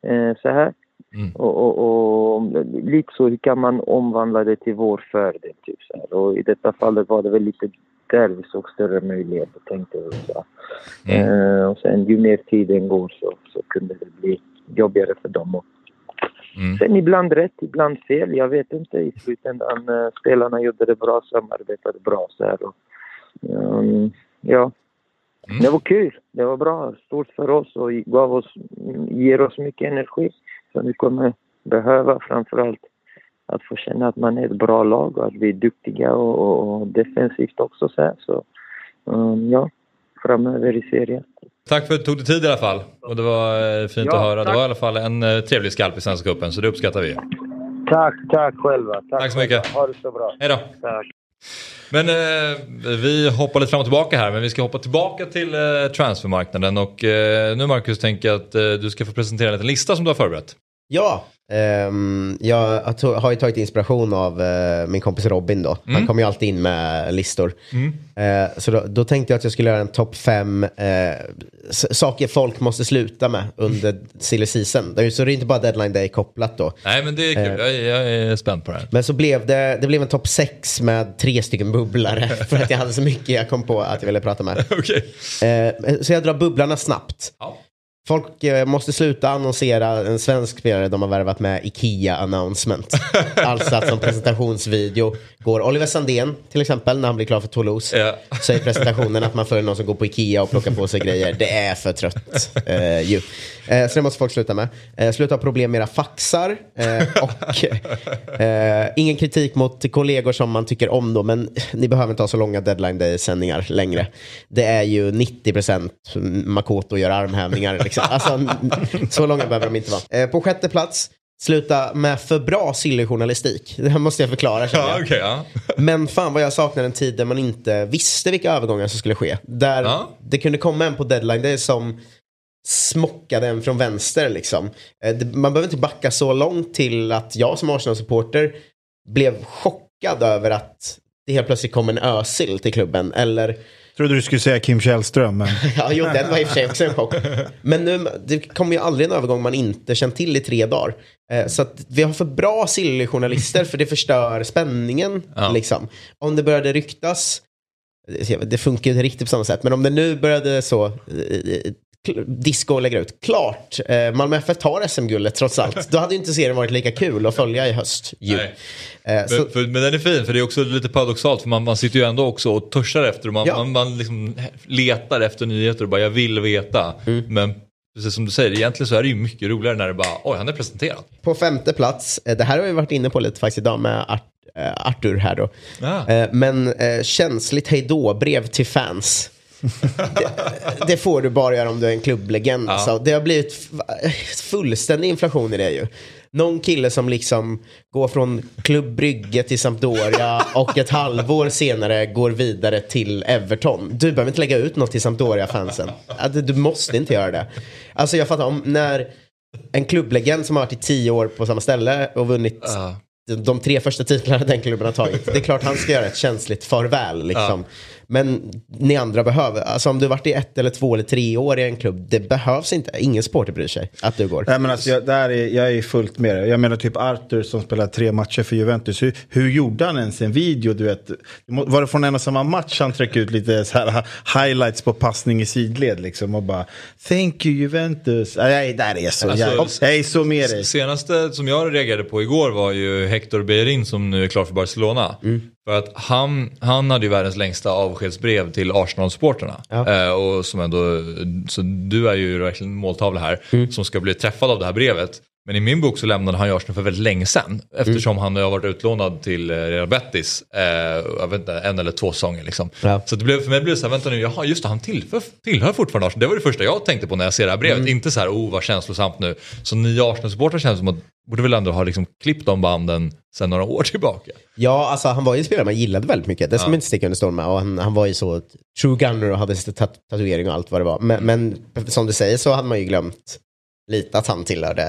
eh, så här. Mm. Och, och, och, lite så, hur kan man omvandla det till vår fördel? Typ så här. Och i detta fallet var det väl lite där vi såg större möjligheter tänkte vi. Så. Mm. Uh, och sen ju mer tiden går så, så kunde det bli jobbigare för dem att Sen ibland rätt, ibland fel. Jag vet inte. I slutändan, eh, spelarna gjorde det bra, samarbetade bra. Så här, och, ehm, ja. Det var kul. Det var bra. Stort för oss och gav oss, ger oss mycket energi som vi kommer behöva framförallt att få känna att man är ett bra lag och att vi är duktiga och, och, och defensivt också. Så, här. så ehm, ja, framöver i serien. Tack för att du tog dig tid i alla fall. Och det var eh, fint Ja, att höra. Det tack. var i alla fall en eh, trevlig skalp i Svenska cupen så det uppskattar vi. Tack, tack själva. Tack så mycket. Ha det så bra. Hej då. Tack. Men eh, vi hoppar lite fram och tillbaka här men vi ska hoppa tillbaka till eh, transfermarknaden och eh, nu Marcus tänker jag att eh, du ska få presentera en liten lista som du har förberett. Ja, ehm, jag har ju tagit inspiration av eh, min kompis Robin då. Han kommer ju alltid in med listor. Eh, så då, då tänkte jag att jag skulle göra en topp fem s- saker folk måste sluta med under silly season. Det är Så det är inte bara deadline day kopplat då. Nej men det är kul, jag, jag är spänd på det här. Men så blev det, det blev en topp sex med tre stycken bubblare. För att jag hade så mycket jag kom på att jag ville prata med. Eh, så jag drar bubblarna snabbt. Ja. Folk eh, måste sluta annonsera en svensk spelare de har värvat med Ikea announcement. alltså att som presentationsvideo går Oliver Sandén till exempel när han blir klar för Toulouse. Ja. Så är presentationen att man följer någon som går på Ikea och plockar på sig grejer. Det är för trött eh, ju. Eh, så det måste folk sluta med. Eh, sluta ha problem med era faxar. Eh, och eh, ingen kritik mot kollegor som man tycker om då, men ni behöver inte ha så långa deadline day-sändningar längre. Det är ju 90% Makoto gör armhävningar. Liksom. Alltså, så långa behöver de inte vara. På sjätte plats, sluta med för bra silly-journalistik. Det här måste jag förklara. känner jag. Ja, okej, ja. Men fan vad jag saknar en tid där man inte visste vilka övergångar som skulle ske. Där Ja. det kunde komma en på deadline day som smockade en från vänster liksom. Eh, det- Man behöver inte backa så långt till att jag som Arsenal-supporter blev chockad över att det helt plötsligt kom en Özil till klubben. Eller Trodde du skulle säga Kim Källström, men... Ja, jo, den var i och för sig också en chock. Men nu, det kommer ju aldrig en övergång man inte känt till i tre dagar. Eh, så att vi har för bra silly-journalister för det förstör spänningen. Ja. Liksom. Om det började ryktas, det- det funkar ju inte riktigt på samma sätt, men om det nu började så, disco lägger ut, klart, eh, Malmö FF tar SM-guldet trots allt. Då hade ju inte serien varit lika kul att följa i höst. Ju. Eh, så, Men, för, men den är fin för det är också lite paradoxalt för man, man sitter ju ändå också och törstar efter och man, Ja. man, man liksom letar efter nyheter och bara jag vill veta. Mm. Men precis som du säger, egentligen så är det ju mycket roligare när det bara oj han är presenterad. På femte plats, eh, det här har vi varit inne på lite faktiskt idag med Art, eh, Arthur här då. Ah. Eh, Men känsligt hejdå-brev till fans. Det, det får du bara göra om du är en klubblegend. Ja. Så det har blivit fullständig inflation i det ju. Någon kille som liksom går från Klubb Brygge till Sampdoria och ett halvår senare går vidare till Everton. Du behöver inte lägga ut något till Sampdoria-fansen. Alltså, Du måste inte göra det. Alltså jag fattar, om när en klubblegend som har varit i tio år på samma ställe och vunnit Ja. de, tre första titlarna den klubben har tagit. Det är klart han ska göra ett känsligt farväl. Liksom. Men ni andra behöver, alltså om du varit i ett eller två eller tre år i en klubb, det behövs inte. Ingen supporter bryr sig att du går. Nej, men alltså, jag, där är, jag är fullt med det. Jag menar typ Arthur som spelar tre matcher för Juventus. Hur, hur gjorde han ens en video? Du vet? Var det från en och samma match han tryckte ut lite så här, highlights på passning i sidled? Liksom, och bara Thank you Juventus. Nej, där är så Alltså, jävla, jag är så med dig. Senaste som jag reagerade på igår var ju Hector Bellerin som nu är klar för Barcelona. Mm. För att han, han hade ju världens längsta avskedsbrev till Arsenal-supporterna. Ja. Eh, och som ändå, så du är ju verkligen måltavla här Mm. som ska bli träffad av det här brevet. Men i min bok så lämnade han Arsenal för väldigt länge sedan. Eftersom Mm. han har varit utlånad till eh, Real Betis. Eh, inte, en eller två säsonger liksom. Ja. Så det blev, för mig blev det så här, vänta nu, jaha just det, han tillhör, tillhör fortfarande Arsenal. Det var det första jag tänkte på när jag ser det här brevet. Mm. Inte så här, oh vad känslosamt nu. Så nya Arsenal-supportrar känns som att borde väl ändå ha liksom klippt de banden sedan några år tillbaka. Ja, alltså han var ju en spelare man gillade väldigt mycket. Det ska Ja. man inte sticka under stol med. Och han, han var ju så true gunner och hade tat tatuering och allt vad det var. Men, men som du säger så hade man ju glömt lite att han tillhörde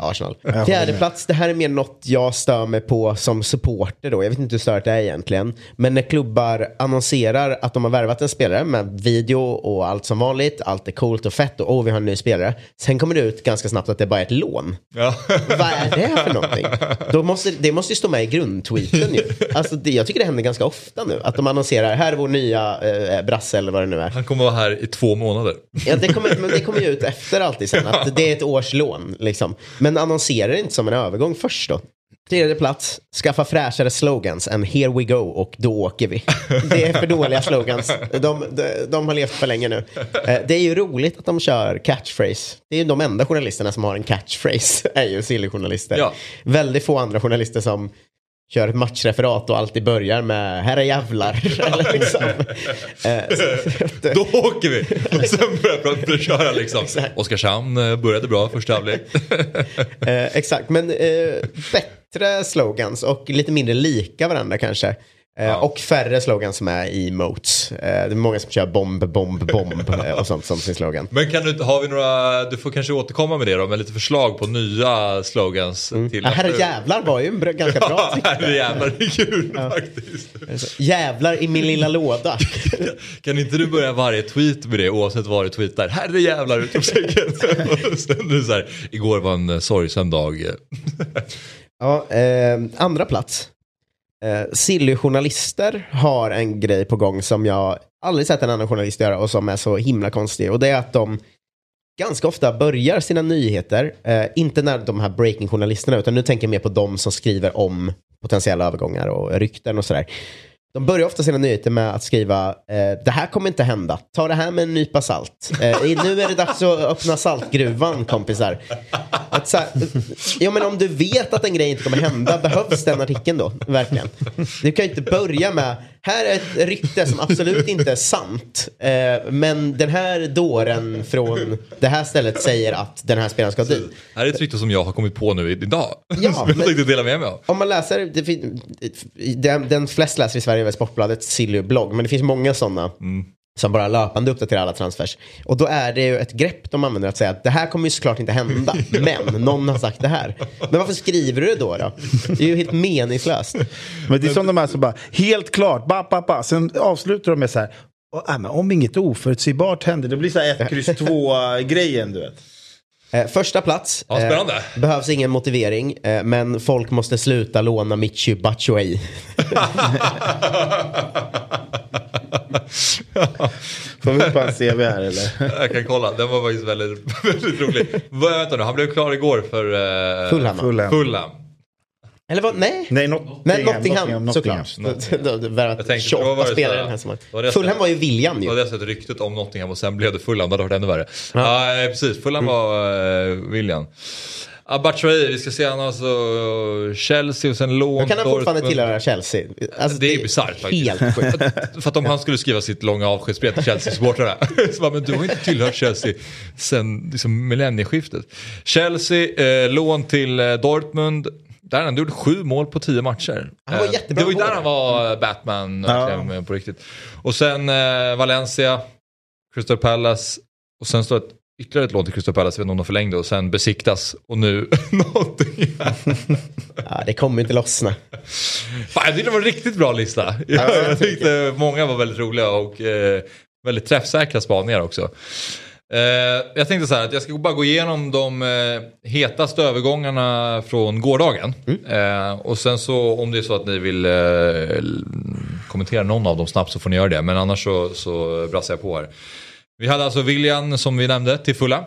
Arsenal. håller Fjärde plats, det här är mer något jag stör mig på som supporter då. Jag vet inte hur stört det är egentligen. Men när klubbar annonserar att de har värvat en spelare med video och allt som vanligt. Allt är coolt och fett och oh, vi har en ny spelare. Sen kommer det ut ganska snabbt att det bara är ett lån. Ja. Vad är det för någonting? Då måste, det måste ju stå med i grundtweeten ju. Alltså det, jag tycker det händer ganska ofta nu. Att de annonserar, här är vår nya eh, brasse eller vad det nu är. Han kommer vara här i två månader. Ja, det kommer, men det kommer ju ut efter alltid sen. Att det är ett års lån liksom. Men annonserar det inte som en övergång först då? Tredje plats, skaffa fräschare slogans än here we go och då åker vi. Det är för dåliga slogans. De, de, de har levt för länge nu. Eh, Det är ju roligt att de kör catchphrase. Det är ju de enda journalisterna som har en catchphrase, är ju Silly-journalister. Ja. Väldigt få andra journalister som kör ett matchreferat och alltid börjar med här är jävlar. Eller liksom. Eh, Då åker vi! Och sen börjar jag köra liksom. Exakt. Oskarshamn eh, började bra första halvlek. Eh, exakt, men eh, bättre slogans och lite mindre lika varandra kanske. Eh, Och färre slogans som är emotes. Eh, det är många som kör bomb, bomb, bomb eh, och sånt som sin slogan. Men kan du, har vi några, du får kanske återkomma med det då, med lite förslag på nya slogans till Mm. Ja, herre jävlar var ju en ganska bra Ja, trick. herre jävlar, är kul faktiskt. Jävlar i min lilla låda. Kan inte du börja varje tweet med det oavsett vad du tweetar? Herre jävlar utropstecken. Sen så här, igår var en sorgsen dag. Ja, eh, andra plats. Eh, Silly-journalister har en grej på gång som jag aldrig sett en annan journalist göra och som är så himla konstig. Och det är att de ganska ofta börjar sina nyheter, eh, inte när de här breaking-journalisterna, utan nu tänker jag mer på de som skriver om potentiella övergångar och rykten och sådär. De börjar ofta sina nyheter med att skriva eh, det här kommer inte hända, ta det här med en nypa salt. Eh, nu är det dags att öppna saltgruvan kompisar. Att så här, ja, men om du vet att en grej inte kommer hända, behövs den artikeln då? Verkligen. Du kan ju inte börja med, här är ett rykte som absolut inte är sant. Eh, men den här dåren från det här stället säger att den här spelaren ska dit. här är ett rykte som jag har kommit på nu idag. Ja, som jag tänkte dela med mig av. Om man läser, det den, den flest läser i Sverige är Sportbladets Silly-blogg, men det finns många sådana som bara löpande uppdaterar alla transfers. Och då är det ju ett grepp de använder att säga att det här kommer ju såklart inte hända, men någon har sagt det här. Men varför skriver du det då? då? Det är ju helt meningslöst. Men det är som de här som bara, helt klart, ba, ba, ba. Sen avslutar de med så här, "Och, äh, men om inget oförutsägbart händer, det blir så här ett kryss två grejen du vet. Eh, första plats. Ja, spännande. Eh, behövs ingen motivering, eh, men folk måste sluta låna Michi Batshuayi. Får vi upp hans CV här eller? Jag kan kolla, den var faktiskt väldigt, väldigt rolig. Vänta nu, han blev klar igår för uh, Fulham. Fulham. Fulham. Eller vad? Nej. Nej, Nottingham. Nej, Nottingham, Nottingham. såklart. Värvat tänkte, då var 28 det så spelare den här sommaren. var det Fulham var ju viljan Då ju. hade jag sett ryktet om Nottingham och sen blev det Fulham, det hade varit ännu värre. Ja, eh, precis, Fulham var uh. Ah, Batshuayi, vi ska se han alltså Chelsea och sen lån. Hur kan han fortfarande Dortmund. tillhöra Chelsea? Alltså, Det är bisarrt faktiskt. Helt sjukt. För att om han skulle skriva sitt långa avskedsbrev till Chelsea-supportrarna. så bara, men du har inte tillhört Chelsea sen liksom, millennieskiftet. Chelsea, eh, lån till eh, Dortmund. Där han gjort sju mål på tio matcher. Han var Eh, jättebra Det var ju där han var eh, Batman verkligen, eh, på riktigt. Och sen Valencia, Crystal Palace och sen står ett ytterligare ett lån till Crystal Palace, jag vet inte om de förlängde och sen besiktas och nu någonting. Ja, det kommer inte lossna. Fan, jag tyckte det var en riktigt bra lista. Jag, jag tyckte många var väldigt roliga och eh, väldigt träffsäkra spaningar också. Eh, jag tänkte så här att jag ska bara gå igenom de eh, hetaste övergångarna från gårdagen. Eh, och sen så om det är så att ni vill kommentera någon av dem snabbt så får ni göra det. Men annars så, så brassar jag på här. Vi hade alltså William som vi nämnde till fulla.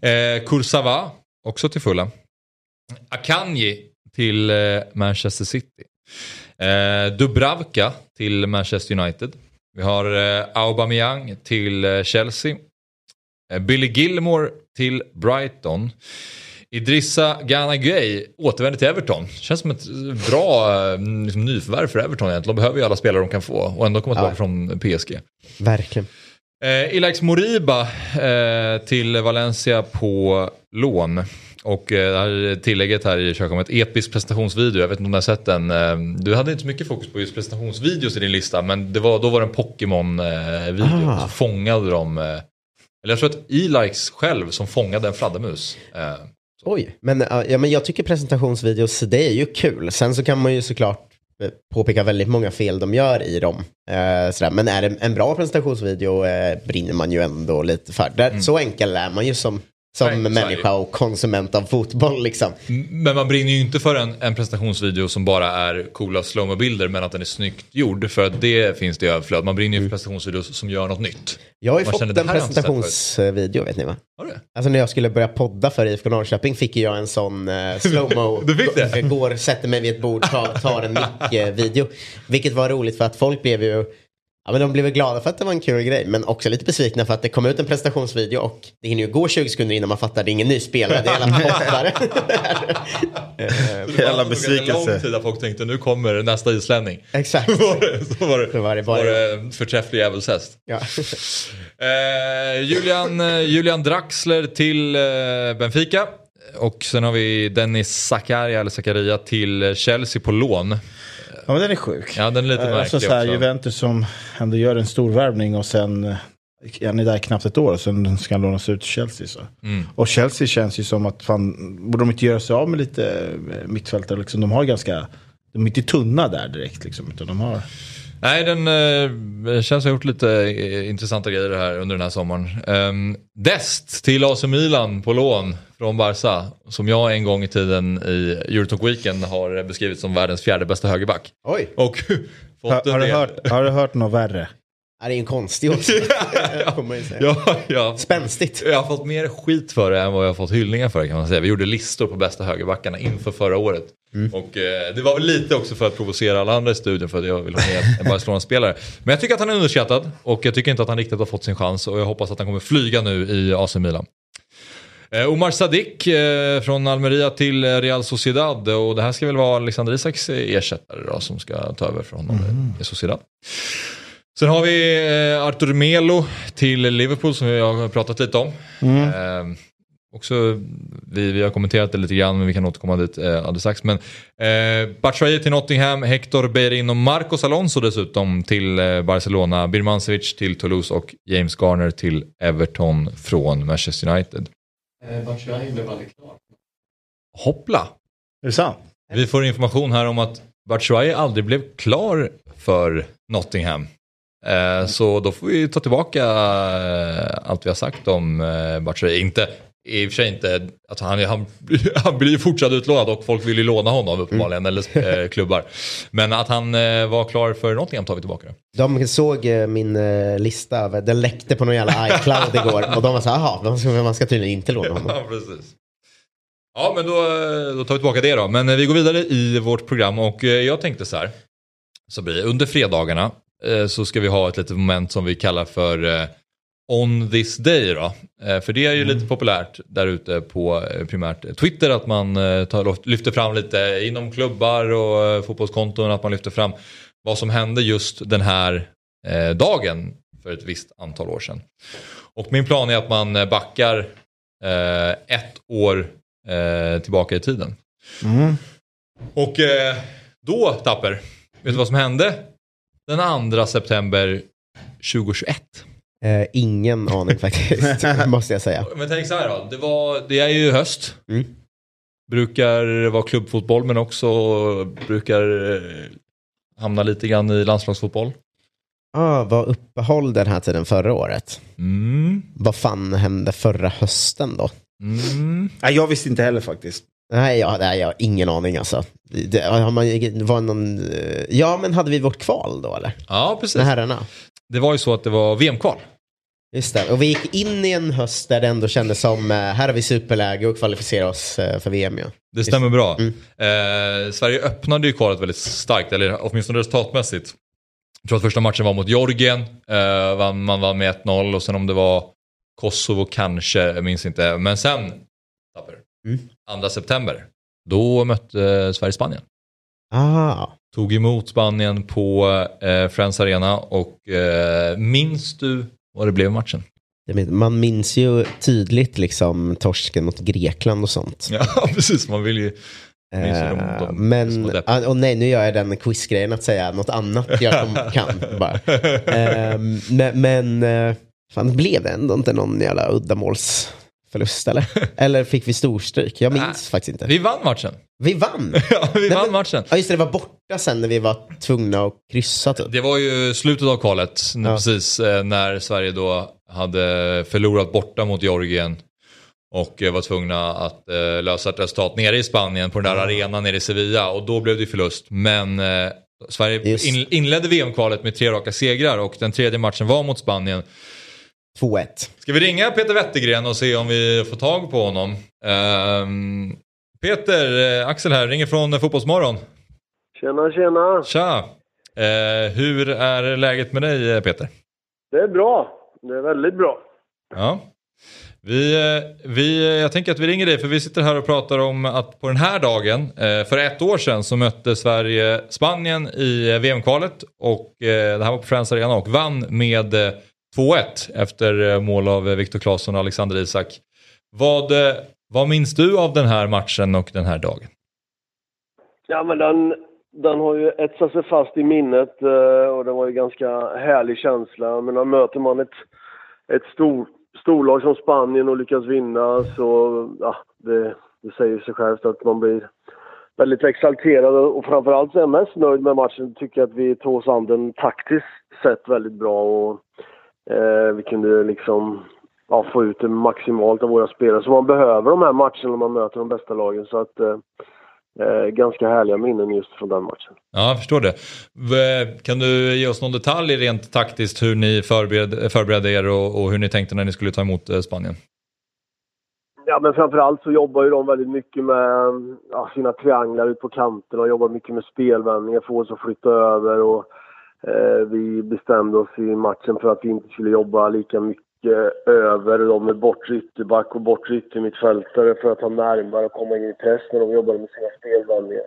Eh, Kursava också till fulla. Akanji till eh, Manchester City. Eh, Dubravka till Manchester United. Vi har eh, Aubameyang till Chelsea. Eh, Billy Gilmore till Brighton. Idrissa Gana Gueye återvänder till Everton. Känns som ett bra eh, liksom, nyförvärv för Everton egentligen. De behöver ju alla spelare de kan få och ändå komma tillbaka Ja. från PSG. Verkligen. Eh, Ilaix Moriba eh, till Valencia på lån. Och eh, det här tillägget här i ett episk presentationsvideo. Jag vet inte om du har sett den. Eh, du hade inte så mycket fokus på just presentationsvideos i din lista. Men det var, då var det en Pokémon-video. Ah. Så fångade de... Eh, eller jag tror att Ilaix själv som fångade en fladdermus. Eh, Oj, men, ja, ja, men jag tycker presentationsvideos, det är ju kul. Sen så kan man ju såklart eh, påpeka väldigt många fel de gör i dem. Eh, sådär. Men är det en bra presentationsvideo eh, brinner man ju ändå lite för. Där, Så enkel är man ju som som Nej, människa och konsument av fotboll liksom. Men man brinner ju inte för en, en presentationsvideo som bara är coola slowmo-bilder men att den är snyggt gjord. För att det finns det i överflöd. Man brinner ju för presentationsvideos som gör något nytt. Jag har ju Man fått en presentationsvideo vet ni va? Har du? Alltså när jag skulle börja podda för IFK Norrköping fick jag en sån eh, slowmo. Du fick det? Jag går, sätter mig vid ett bord, tar, tar en mick-video. Vilket var roligt för att folk blev ju Ja, men de blev glada för att det var en kul grej, men också lite besvikna för att det kom ut en presentationsvideo och det hinner ju gå 20 sekunder innan man fattar att det är ingen ny spelare, det är alla poddare. Jävla Det besvikelse. lång tid att folk tänkte nu kommer nästa islänning. Exakt. Så var det, så var det, var det bara- var det en förträfflig djävulshäst. Ja. Eh, Julian, eh, Julian Draxler till eh, Benfica. Och sen har vi Dennis Zakaria, eller Zakaria till Chelsea på lån. Ja men den är sjuk. Ja, den är lite Eh, märklig alltså, så här, också. Juventus som ändå gör en stor värvning och sen eh, är ni där knappt ett år och sen ska han lånas ut till Chelsea. Så. Mm. Och Chelsea känns ju som att fan, borde de inte göra sig av med lite eh, mittfältare? Liksom, de har ganska, de är inte tunna där direkt liksom, utan de har... Nej, den eh, känns ha gjort lite eh, intressanta grejer här under den här sommaren. Um, Dest till AC Milan på lån från Barca. Som jag en gång i tiden i Eurotalk Weekend har beskrivit som världens fjärde bästa högerback. Oj, Och fått Har, en har, du hört, har du hört något värre? Det är en konstig åsikt. ju säga. Ja, ja. Spänstigt. Jag har fått mer skit för det än vad jag har fått hyllningar för det kan man säga. Vi gjorde listor på bästa högerbackarna inför förra året. Och eh, det var väl lite också för att provocera alla andra i studion för att jag vill ha med en Barcelona-spelare. Men jag tycker att han är underskattad och jag tycker inte att han riktigt har fått sin chans och jag hoppas att han kommer flyga nu i AC Milan. Eh, Omar Sadik eh, från Almeria till eh, Real Sociedad och det här ska väl vara Alexander Isaks ersättare då, som ska ta över från honom i Sociedad. Sen har vi Artur Melo till Liverpool som vi har pratat lite om. Eh, också, vi, vi har kommenterat det lite grann men vi kan återkomma dit eh, alldeles strax. Men eh, Batshuayi till Nottingham, Hector Bellerin och Marcos Alonso dessutom till eh, Barcelona, Birmancevic till Toulouse och James Garner till Everton från Manchester United. Hoppla! Är det sant? Vi får information här om att Batshuayi aldrig blev klar för Nottingham. Eh, så då får vi ta tillbaka eh, allt vi har sagt om eh, Batshuayi. Inte, I och för sig inte, att han, han, han blir ju fortsatt utlånad och folk vill ju låna honom uppenbarligen, eller eh, klubbar. Men att han eh, var klar för Nottingham tar vi tillbaka det. De såg eh, min eh, lista, över- den läckte på någon jävla iCloud igår och de var så här, jaha, man ska, man ska tydligen inte låna honom. Ja, precis. Ja, men då, eh, då tar vi tillbaka det då. Men eh, vi går vidare i vårt program och jag tänkte så här. Så blir. Under fredagarna så ska vi ha ett litet moment som vi kallar för On this day då. Eh, För det är ju lite populärt där ute på eh, primärt Twitter att man eh, tar, lyfter fram lite inom klubbar och fotbollskonton att man lyfter fram vad som hände just den här dagen för ett visst antal år sedan. Och min plan är att man backar ett år tillbaka i tiden. Mm. Och då, Tapper, vet du vad som hände den 2 september 2021? Eh, ingen aning faktiskt, måste jag säga. Men tänk så här då, det, var, det är ju höst. Mm. Brukar vara klubbfotboll men också brukar eh, hamna lite grann i landslagsfotboll. Ah, var uppehåll den här tiden förra året. Mm. Vad fan hände förra hösten då? Mm. Nej, jag visste inte heller faktiskt. Nej, jag, nej, jag har ingen aning alltså. Det, har man, var någon, eh, ja, men hade vi vårt kval då eller? Ja, precis. Med herrarna? Det var ju så att det var VM-kval. Just det, och vi gick in i en höst där det ändå kändes som, eh, här har vi superläge och kvalificera oss eh, för VM ja. Det stämmer bra. Mm. Eh, Sverige öppnade ju kvalet väldigt starkt, eller åtminstone resultatmässigt. Jag tror att första matchen var mot Georgien, eh, man vann med 1-0 och sen om det var Kosovo kanske, jag minns inte. Men sen, Mm. 2 september, då mötte Sverige Spanien. Ah, Tog emot Spanien på eh, Friends Arena och eh, minns du vad det blev i matchen? man minns ju tydligt liksom torsken mot Grekland och sånt. Ja, precis. Man vill ju... de- Eh, de men, ah, och nej nu gör jag den quizgrejen att säga något annat jag kan bara. Ehm, men men eh, fan, blev det ändå inte någon jävla uddamålsförlust eller? Eller fick vi storstryk? Jag minns Nej. faktiskt inte. Vi vann matchen. Vi vann! Ja, vi Nej, vann men- matchen. Ja just det, det var borta sen när vi var tvungna att kryssa typ. Det var ju slutet av kvalet, Ja. precis eh, när Sverige då hade förlorat borta mot Georgien. och eh, var tvungna att eh, lösa ett resultat nere i Spanien på den där arenan nere i Sevilla och då blev det förlust. Men eh, Sverige in, inledde VM-kvalet med tre raka segrar och den tredje matchen var mot Spanien. 2-1. Ska vi ringa Peter Wettergren och se om vi får tag på honom? Ehm, Peter, eh, Axel här, ringer från Fotbollsmorgon. Tjena, tjena. Tja! Eh, hur är läget med dig eh, Peter? Det är bra. Det är väldigt bra. Ja. Vi, eh, vi, jag tänker att vi ringer dig för vi sitter här och pratar om att på den här dagen, eh, för ett år sedan så mötte Sverige Spanien i eh, VM-kvalet och eh, det här var på Friends Arena och vann med eh, 2-1 efter eh, mål av eh, Viktor Claesson och Alexander Isak. Vad, eh, vad minns du av den här matchen och den här dagen? Ja, men den, den har ju etsat sig fast i minnet och det var ju ganska härlig känsla. Men när möter man ett, ett stor, storlag som Spanien och lyckas vinna så, ja, det, det säger sig självt att man blir väldigt exalterad och framförallt så är jag mest nöjd med matchen. Tycker att vi tog oss an den taktiskt sett väldigt bra och eh, vi kunde liksom ja, få ut det maximalt av våra spelare. Så man behöver de här matcherna när man möter de bästa lagen. Så att eh, eh, ganska härliga minnen just från den matchen. Ja, jag förstår det. Kan du ge oss någon detalj rent taktiskt hur ni förberedde, förberedde er och, och hur ni tänkte när ni skulle ta emot eh, Spanien? Ja, men framförallt så jobbar ju de väldigt mycket med ja, sina trianglar ut på kanterna och jobbar mycket med spelvändningar, få oss att flytta över och vi bestämde oss i matchen för att vi inte skulle jobba lika mycket över dem med bortre ytterback och bortre yttermittfältare för att ha närmare och komma in i press när de jobbade med sina spelvändningar.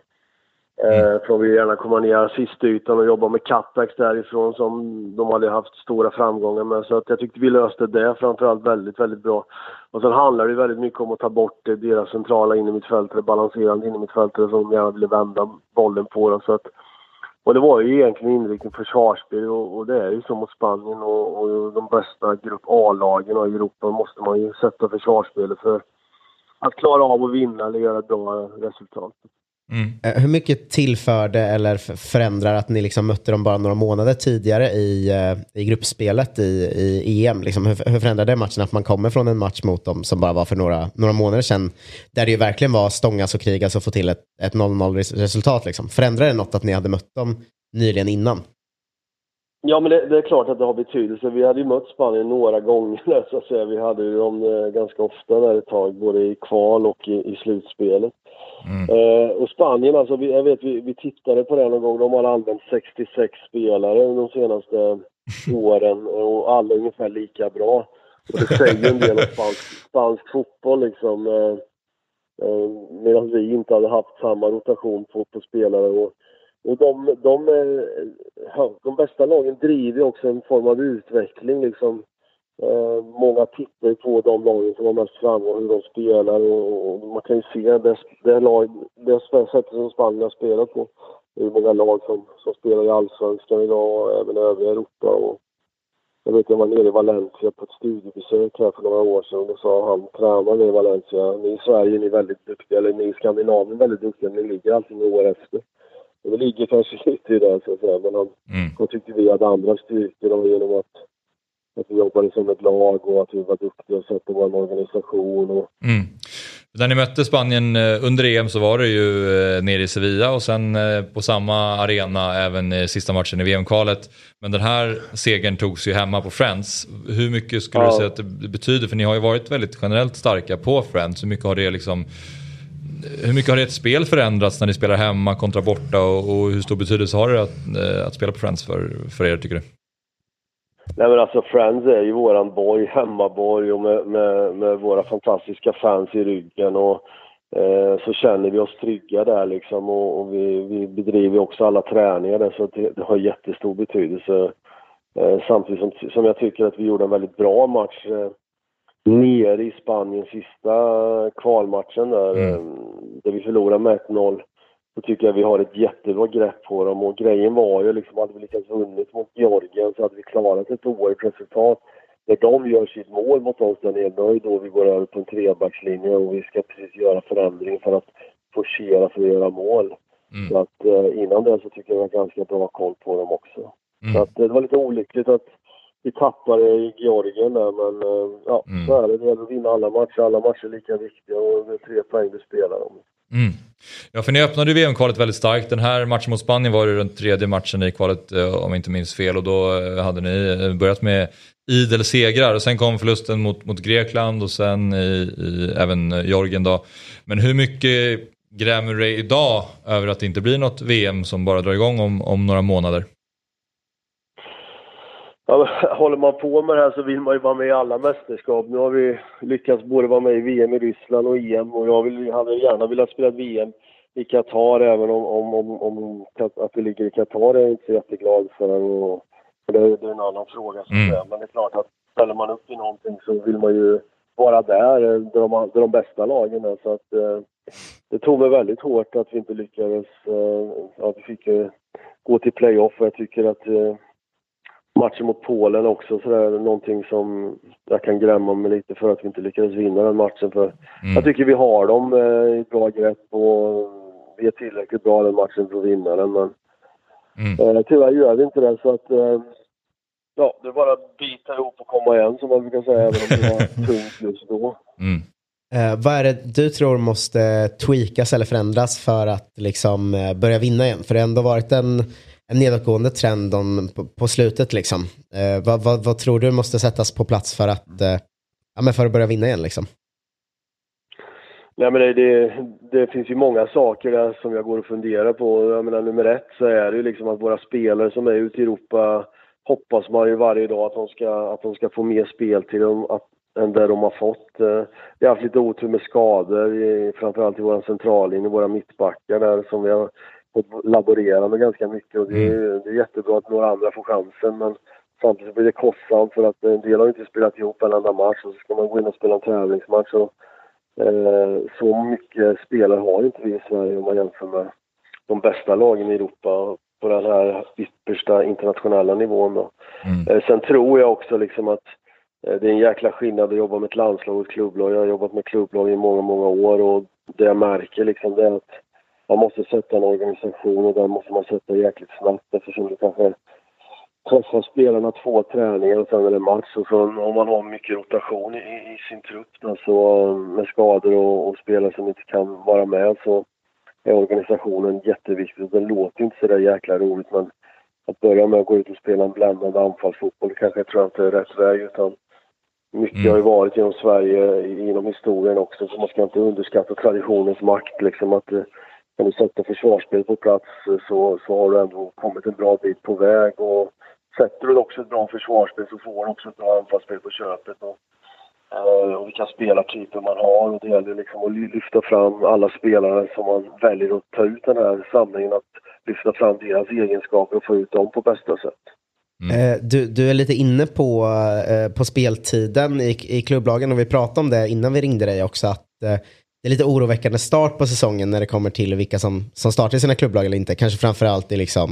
Eh, för de vill gärna komma ner sist ytan och jobba med cutbacks därifrån som de hade haft stora framgångar med. Så att jag tyckte vi löste det framförallt väldigt, väldigt bra. Och sen handlar det väldigt mycket om att ta bort eh, deras centrala innermittfältare, balanserande innermittfältare som gärna ville vända bollen på. Dem. Så att, och det var ju egentligen inriktning försvarsspel och, och det är ju så mot Spanien och, och de bästa grupp A-lagen i Europa måste man ju sätta försvarsspelet för att klara av att vinna eller göra ett bra resultat. Eh, Hur mycket tillförde eller förändrar att ni liksom mötte dem bara några månader tidigare i, eh, i gruppspelet i, i EM? Liksom, hur, hur förändrade matchen att man kommer från en match mot dem som bara var för några, några månader sedan? Där det ju verkligen var stångas och krigas och få till ett, ett 0-0 res- resultat. Liksom. Förändrade det något att ni hade mött dem nyligen innan? Ja, men det, det är klart att det har betydelse. Vi hade ju mött Spanien några gånger, där, så att säga. Vi hade ju dem eh, ganska ofta där ett tag, både i kval och i, i slutspelet. Eh, och Spanien, alltså, vi, jag vet, vi, vi tittade på det någon gång. De har använt 66 spelare de senaste åren och alla är ungefär lika bra. Och det säger en del om spansk, spansk fotboll liksom. Eh, eh, Medan vi inte hade haft samma rotation på, på spelare. Och, och de, de, eh, ja, de bästa lagen driver också en form av utveckling. Liksom. Eh, många tittar ju på de lagen som har mest framgång, hur de spelar och, och man kan ju se det, det, lag, det sättet som Spanien har spelat på. Det är många lag som, som spelar i Allsvenskan idag och även i övriga Europa. Och jag vet jag var nere i Valencia på ett studiebesök här för några år sedan och då sa han, tränaren i Valencia, ni i Sverige ni är väldigt duktiga, eller ni i Skandinavien är väldigt duktiga, ni ligger alltid några år efter. Och det ligger kanske lite i det så att säga, men han, då tyckte vi hade andra styrkor genom att, att vi jobbade som ett lag och att vi var duktiga och satte vår organisation. Och, Mm. När ni mötte Spanien eh, under EM så var det ju eh, nere i Sevilla och sen eh, på samma arena även i sista matchen i VM-kvalet. Men den här segern togs ju hemma på Friends. Hur mycket skulle Ja. du säga att det betyder? För ni har ju varit väldigt generellt starka på Friends. Hur mycket har det liksom hur mycket har ert spel förändrats när ni spelar hemma kontra borta och, och hur stor betydelse har det att, att spela på Friends för, för er tycker du? Nej men alltså Friends är ju våran borg, hemmaborg och med, med, med våra fantastiska fans i ryggen och eh, så känner vi oss trygga där liksom och, och vi, vi bedriver också alla träningar där så det, det har jättestor betydelse. Eh, samtidigt som, som jag tycker att vi gjorde en väldigt bra match eh, nere i Spanien sista kvalmatchen där, eh, där vi förlorade med 1-0 så tycker jag vi har ett jättebra grepp på dem. Och grejen var ju liksom, hade vi lyckats vunnit mot Georgien så hade vi klarat ett oerhört resultat. När de gör sitt mål mot oss där nere, då är då vi går över på en trebackslinje och vi ska precis göra förändring för att forcera för att göra mål. Så att eh, innan det så tycker jag vi har ganska bra koll på dem också. Så att, eh, det var lite olyckligt att vi tappade i Georgien där, men eh, ja, Mm. så är det. Det gäller att vinna alla matcher. Alla matcher är lika viktiga och det är tre poäng du spelar om. Mm. Ja, för ni öppnade ju VM-kvalet väldigt starkt. Den här matchen mot Spanien var ju den tredje matchen i kvalet, eh, om jag inte minns fel. Och då eh, hade ni eh, börjat med idel segrar och sen kom förlusten mot, mot Grekland och sen i, i även Jorgen Georgien då. Men hur mycket grämer du dig idag över att det inte blir något VM som bara drar igång om, om några månader? Ja, håller man på med det här så vill man ju vara med i alla mästerskap. Nu har vi lyckats både vara med i VM i Ryssland och EM och jag vill, hade gärna velat spela VM i Qatar även om, om, om, om att vi ligger i Qatar är jag inte så jätteglad för. Och, för det, det är en annan fråga. Så Mm. Men det är klart att ställer man upp i någonting så vill man ju vara där eh, där de, där de bästa lagen är. Så att, eh, det tog mig väldigt hårt att vi inte lyckades, eh, att vi fick eh, gå till playoff och jag tycker att eh, matchen mot Polen också så där, någonting som jag kan grämma mig lite för att vi inte lyckades vinna den matchen. För Mm. Jag tycker vi har dem eh, i ett bra grepp och vi är tillräckligt bra den matchen för att vinna den. Men Mm. eh, tyvärr gör vi inte det så att eh, ja, det är bara att bita ihop och komma igen som man brukar säga även om det var tungt just då. Mm. Eh, vad är det du tror måste tweakas eller förändras för att liksom eh, börja vinna igen? För det har ändå varit en, en nedåtgående trend om, på, på slutet liksom. Eh, vad, vad, vad tror du måste sättas på plats för att, eh, ja, men för att börja vinna igen liksom? Nej men det, det, det finns ju många saker där som jag går och funderar på. Jag menar nummer ett så är det ju liksom att våra spelare som är ute i Europa hoppas man ju varje dag att de ska, att de ska få mer spel till dem att, än det de har fått. Eh, vi har haft lite otur med skador, i, framförallt i vår centrallinje, våra mittbackar där som vi har fått laborera med ganska mycket och det är, det är jättebra att några andra får chansen men samtidigt blir det kostsamt för att en del har inte spelat ihop en enda match och så ska man gå in och spela en tävlingsmatch. Och, Eh, så mycket spelare har inte vi i Sverige om man jämför med de bästa lagen i Europa på den här yppersta internationella nivån. Då. Mm. Eh, sen tror jag också liksom att eh, det är en jäkla skillnad att jobba med ett landslag och ett klubblag. Jag har jobbat med klubblag i många, många år och det jag märker liksom det är att man måste sätta en organisation och den måste man sätta jäkligt snabbt eftersom det kanske träffar spelarna två träningar och sen är det match. Och så, om man har mycket rotation i, i sin trupp då, så, med skador och, och spelare som inte kan vara med så är organisationen jätteviktig. Den låter inte så där jäkla roligt men att börja med att gå ut och spela en bländande anfallsfotboll kanske jag tror inte är rätt väg utan mycket Mm. har ju varit genom Sverige genom historien också så man ska inte underskatta traditionens makt liksom att eh, kan du sätta försvarsspel på plats så, så har du ändå kommit en bra bit på väg. Och sätter du också ett bra försvarsspel så får du också ett bra anfallsspel på köpet. Och, eh, och vilka spelartyper man har. Och det gäller liksom att ly- lyfta fram alla spelare som man väljer att ta ut den här samlingen. Att lyfta fram deras egenskaper och få ut dem på bästa sätt. Eh, du, du är lite inne på, eh, på speltiden i, i klubblagen. Och vi pratade om det innan vi ringde dig också att det är lite oroväckande start på säsongen när det kommer till vilka som, som startar i sina klubblag eller inte. Kanske framförallt i, liksom,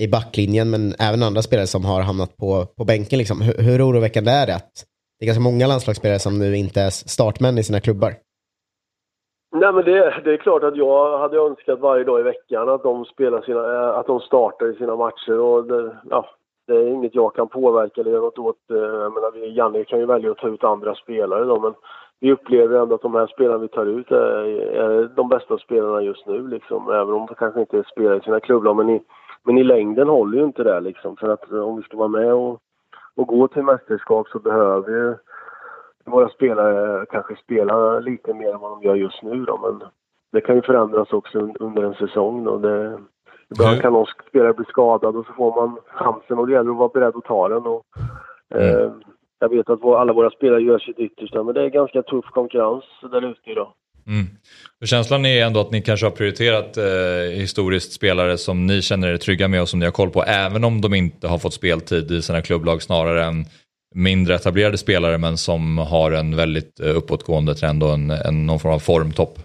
i backlinjen men även andra spelare som har hamnat på, på bänken. Liksom. Hur, hur oroväckande är det att det är ganska många landslagsspelare som nu inte är startmän i sina klubbar? Nej men det, det är klart att jag hade önskat varje dag i veckan att de spelar sina, eh, att de startar i sina matcher och det, ja, det är inget jag kan påverka eller göra något åt. Eh, jag menar, Janne kan ju välja att ta ut andra spelare då men vi upplever ändå att de här spelarna vi tar ut är, är de bästa spelarna just nu liksom. Även om de kanske inte spelar i sina klubblag men i, men i längden håller ju inte det liksom. För att eh, om vi ska vara med och, och gå till mästerskap så behöver ju våra spelare kanske spela lite mer än vad de gör just nu då, men det kan ju förändras också un- under en säsong då. Det, ibland Hur- kan någon spelare bli skadad och så får man chansen och det gäller att vara beredd att ta den. Och, eh, jag vet att alla våra spelare gör sitt yttersta, men det är ganska tuff konkurrens där ute idag. Mm. För känslan är ändå att ni kanske har prioriterat eh, historiskt spelare som ni känner er trygga med och som ni har koll på, även om de inte har fått speltid i sina klubblag snarare än mindre etablerade spelare men som har en väldigt eh, uppåtgående trend och en, en, någon form av formtopp.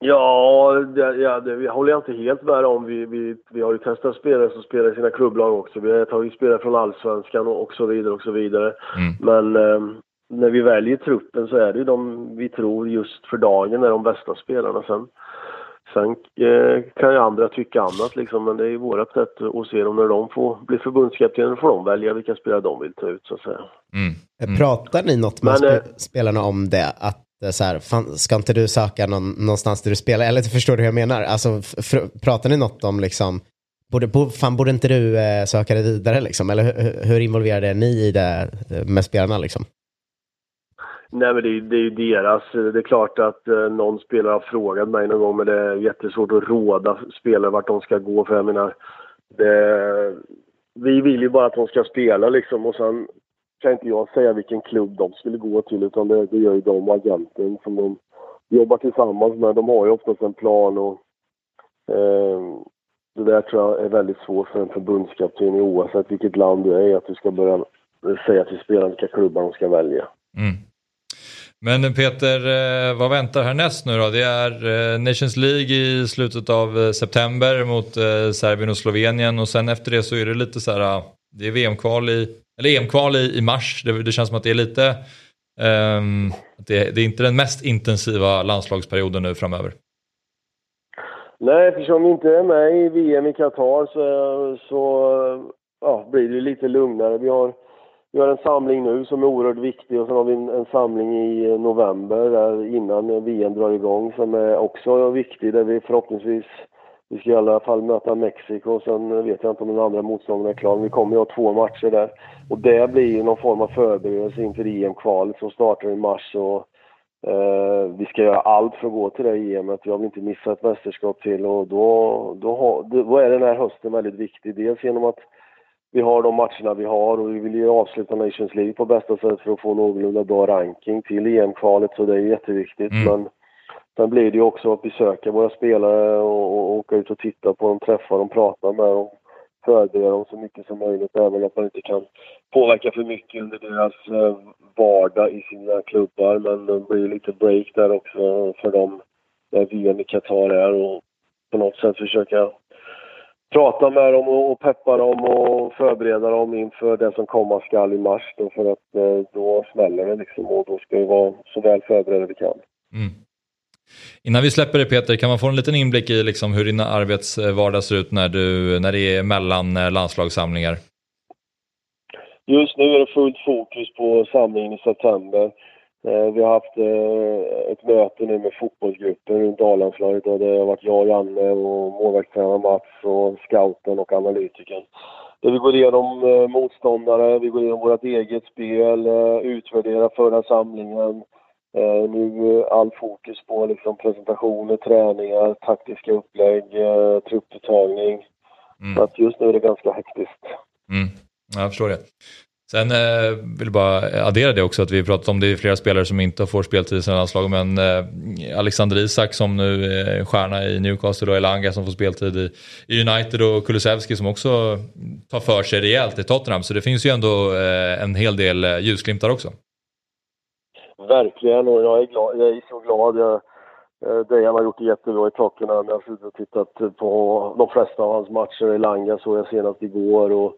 Ja, det, ja det håller jag inte helt med om. Vi, vi, vi har ju testat spelare som spelar i sina klubblag också. Vi har tagit spelare från allsvenskan och, och så vidare och så vidare. Mm. Men eh, när vi väljer truppen så är det ju de vi tror just för dagen är de bästa spelarna. Sen, Sen eh, kan ju andra tycka annat liksom, men det är ju vårat sätt att se dem när de får bli förbundskaptener får de välja vilka spelare de vill ta ut så att säga. Mm. Mm. Pratar ni något med Men, eh, spelarna om det? Att eh, så här, fan, ska inte du söka någon, någonstans där du spelar? Eller förstår du hur jag menar? Alltså, pratar ni något om liksom, borde, bo, fan borde inte du eh, söka dig vidare liksom? Eller hur, hur involverade är ni i det eh, med spelarna liksom? Nej men det, är- det är ju deras. Det är klart att eh, någon spelare har frågat mig någon gång men det är jättesvårt att råda spelare vart de ska gå för jag menar det, Vi vill ju bara att de ska spela liksom och sen kan inte jag säga vilken klubb de skulle gå till utan det, det gör ju de och agenten som de jobbar tillsammans med. De har ju oftast en plan och eh, det där tror jag är väldigt svårt för en förbundskapten oavsett vilket land du är att du ska börja säga till spelarna vilka klubbar de ska välja. Mm. Men Peter, eh, vad väntar härnäst nu då? Det är eh, Nations League i slutet av eh, september mot Serbien och Slovenien och sen efter det så är det lite så här, det är VM-kval i, eller EM-kval i, i mars. Det, det känns som att det är lite, um, att det, det är inte den mest intensiva landslagsperioden nu framöver. Nej, eftersom vi inte är med i VM i Qatar så, så ja, blir det lite lugnare. Vi har, vi har en samling nu som är oerhört viktig och sen har vi en, en samling i november där innan VM drar igång som är också viktig där vi förhoppningsvis vi ska i alla fall möta Mexiko och sen vet jag inte om den andra motståndaren är klar. Men vi kommer ju ha två matcher där. Och det blir ju någon form av förberedelse inför EM-kvalet som startar i mars. Och, Eh, vi ska göra allt för att gå till det EMet. Jag vill inte missa ett mästerskap till och då, då, då är den här hösten väldigt viktig. Dels genom att vi har de matcherna vi har och vi vill ju avsluta Nations League på bästa sätt för att få någorlunda bra ranking till EM-kvalet så det är jätteviktigt. Mm. Men sen blir det ju också att besöka våra spelare och, och åka ut och titta på dem, träffa dem, prata med dem, förbereda dem så mycket som möjligt även om man inte kan påverka för mycket under deras eh, vardag i sina klubbar. Men det blir lite break där också för dem när VM i Qatar är och på något sätt försöka prata med dem och och peppa dem och förbereda dem inför det som komma skall i mars då för att eh, då smäller det liksom och då ska vi vara så väl förberedda vi kan. Mm. Innan vi släpper det Peter, kan man få en liten inblick i liksom hur din arbetsvardag eh, ser ut när, du, när det är mellan eh, landslagssamlingar? Just nu är det fullt fokus på samlingen i september. Eh, vi har haft ett möte nu med fotbollsgruppen runt A-landslaget och det har varit jag, Janne och målvaktstränaren Mats och scouten och analytikern. Där vi går igenom motståndare, vi går igenom vårt eget spel, utvärderar förra samlingen. Eh, nu eh, all fokus på liksom, presentationer, träningar, taktiska upplägg, eh, trupputtagning. Så Mm. att just nu är det ganska hektiskt. Mm. Ja, Jag förstår det. Sen eh, vill jag bara addera det också att vi pratat om det är flera spelare som inte får speltid i sina landslag men eh, Alexander Isak som nu är stjärna i Newcastle och Elanga som får speltid i, i United och Kulusevski som också tar för sig rejält i Tottenham så det finns ju ändå eh, en hel del eh, ljusglimtar också. Verkligen, och jag är, glad, jag är så glad. Jag, eh, Dejan har gjort det jättebra i Tottenham. Jag har tittat på de flesta av hans matcher. Elanga såg jag senast igår. Och,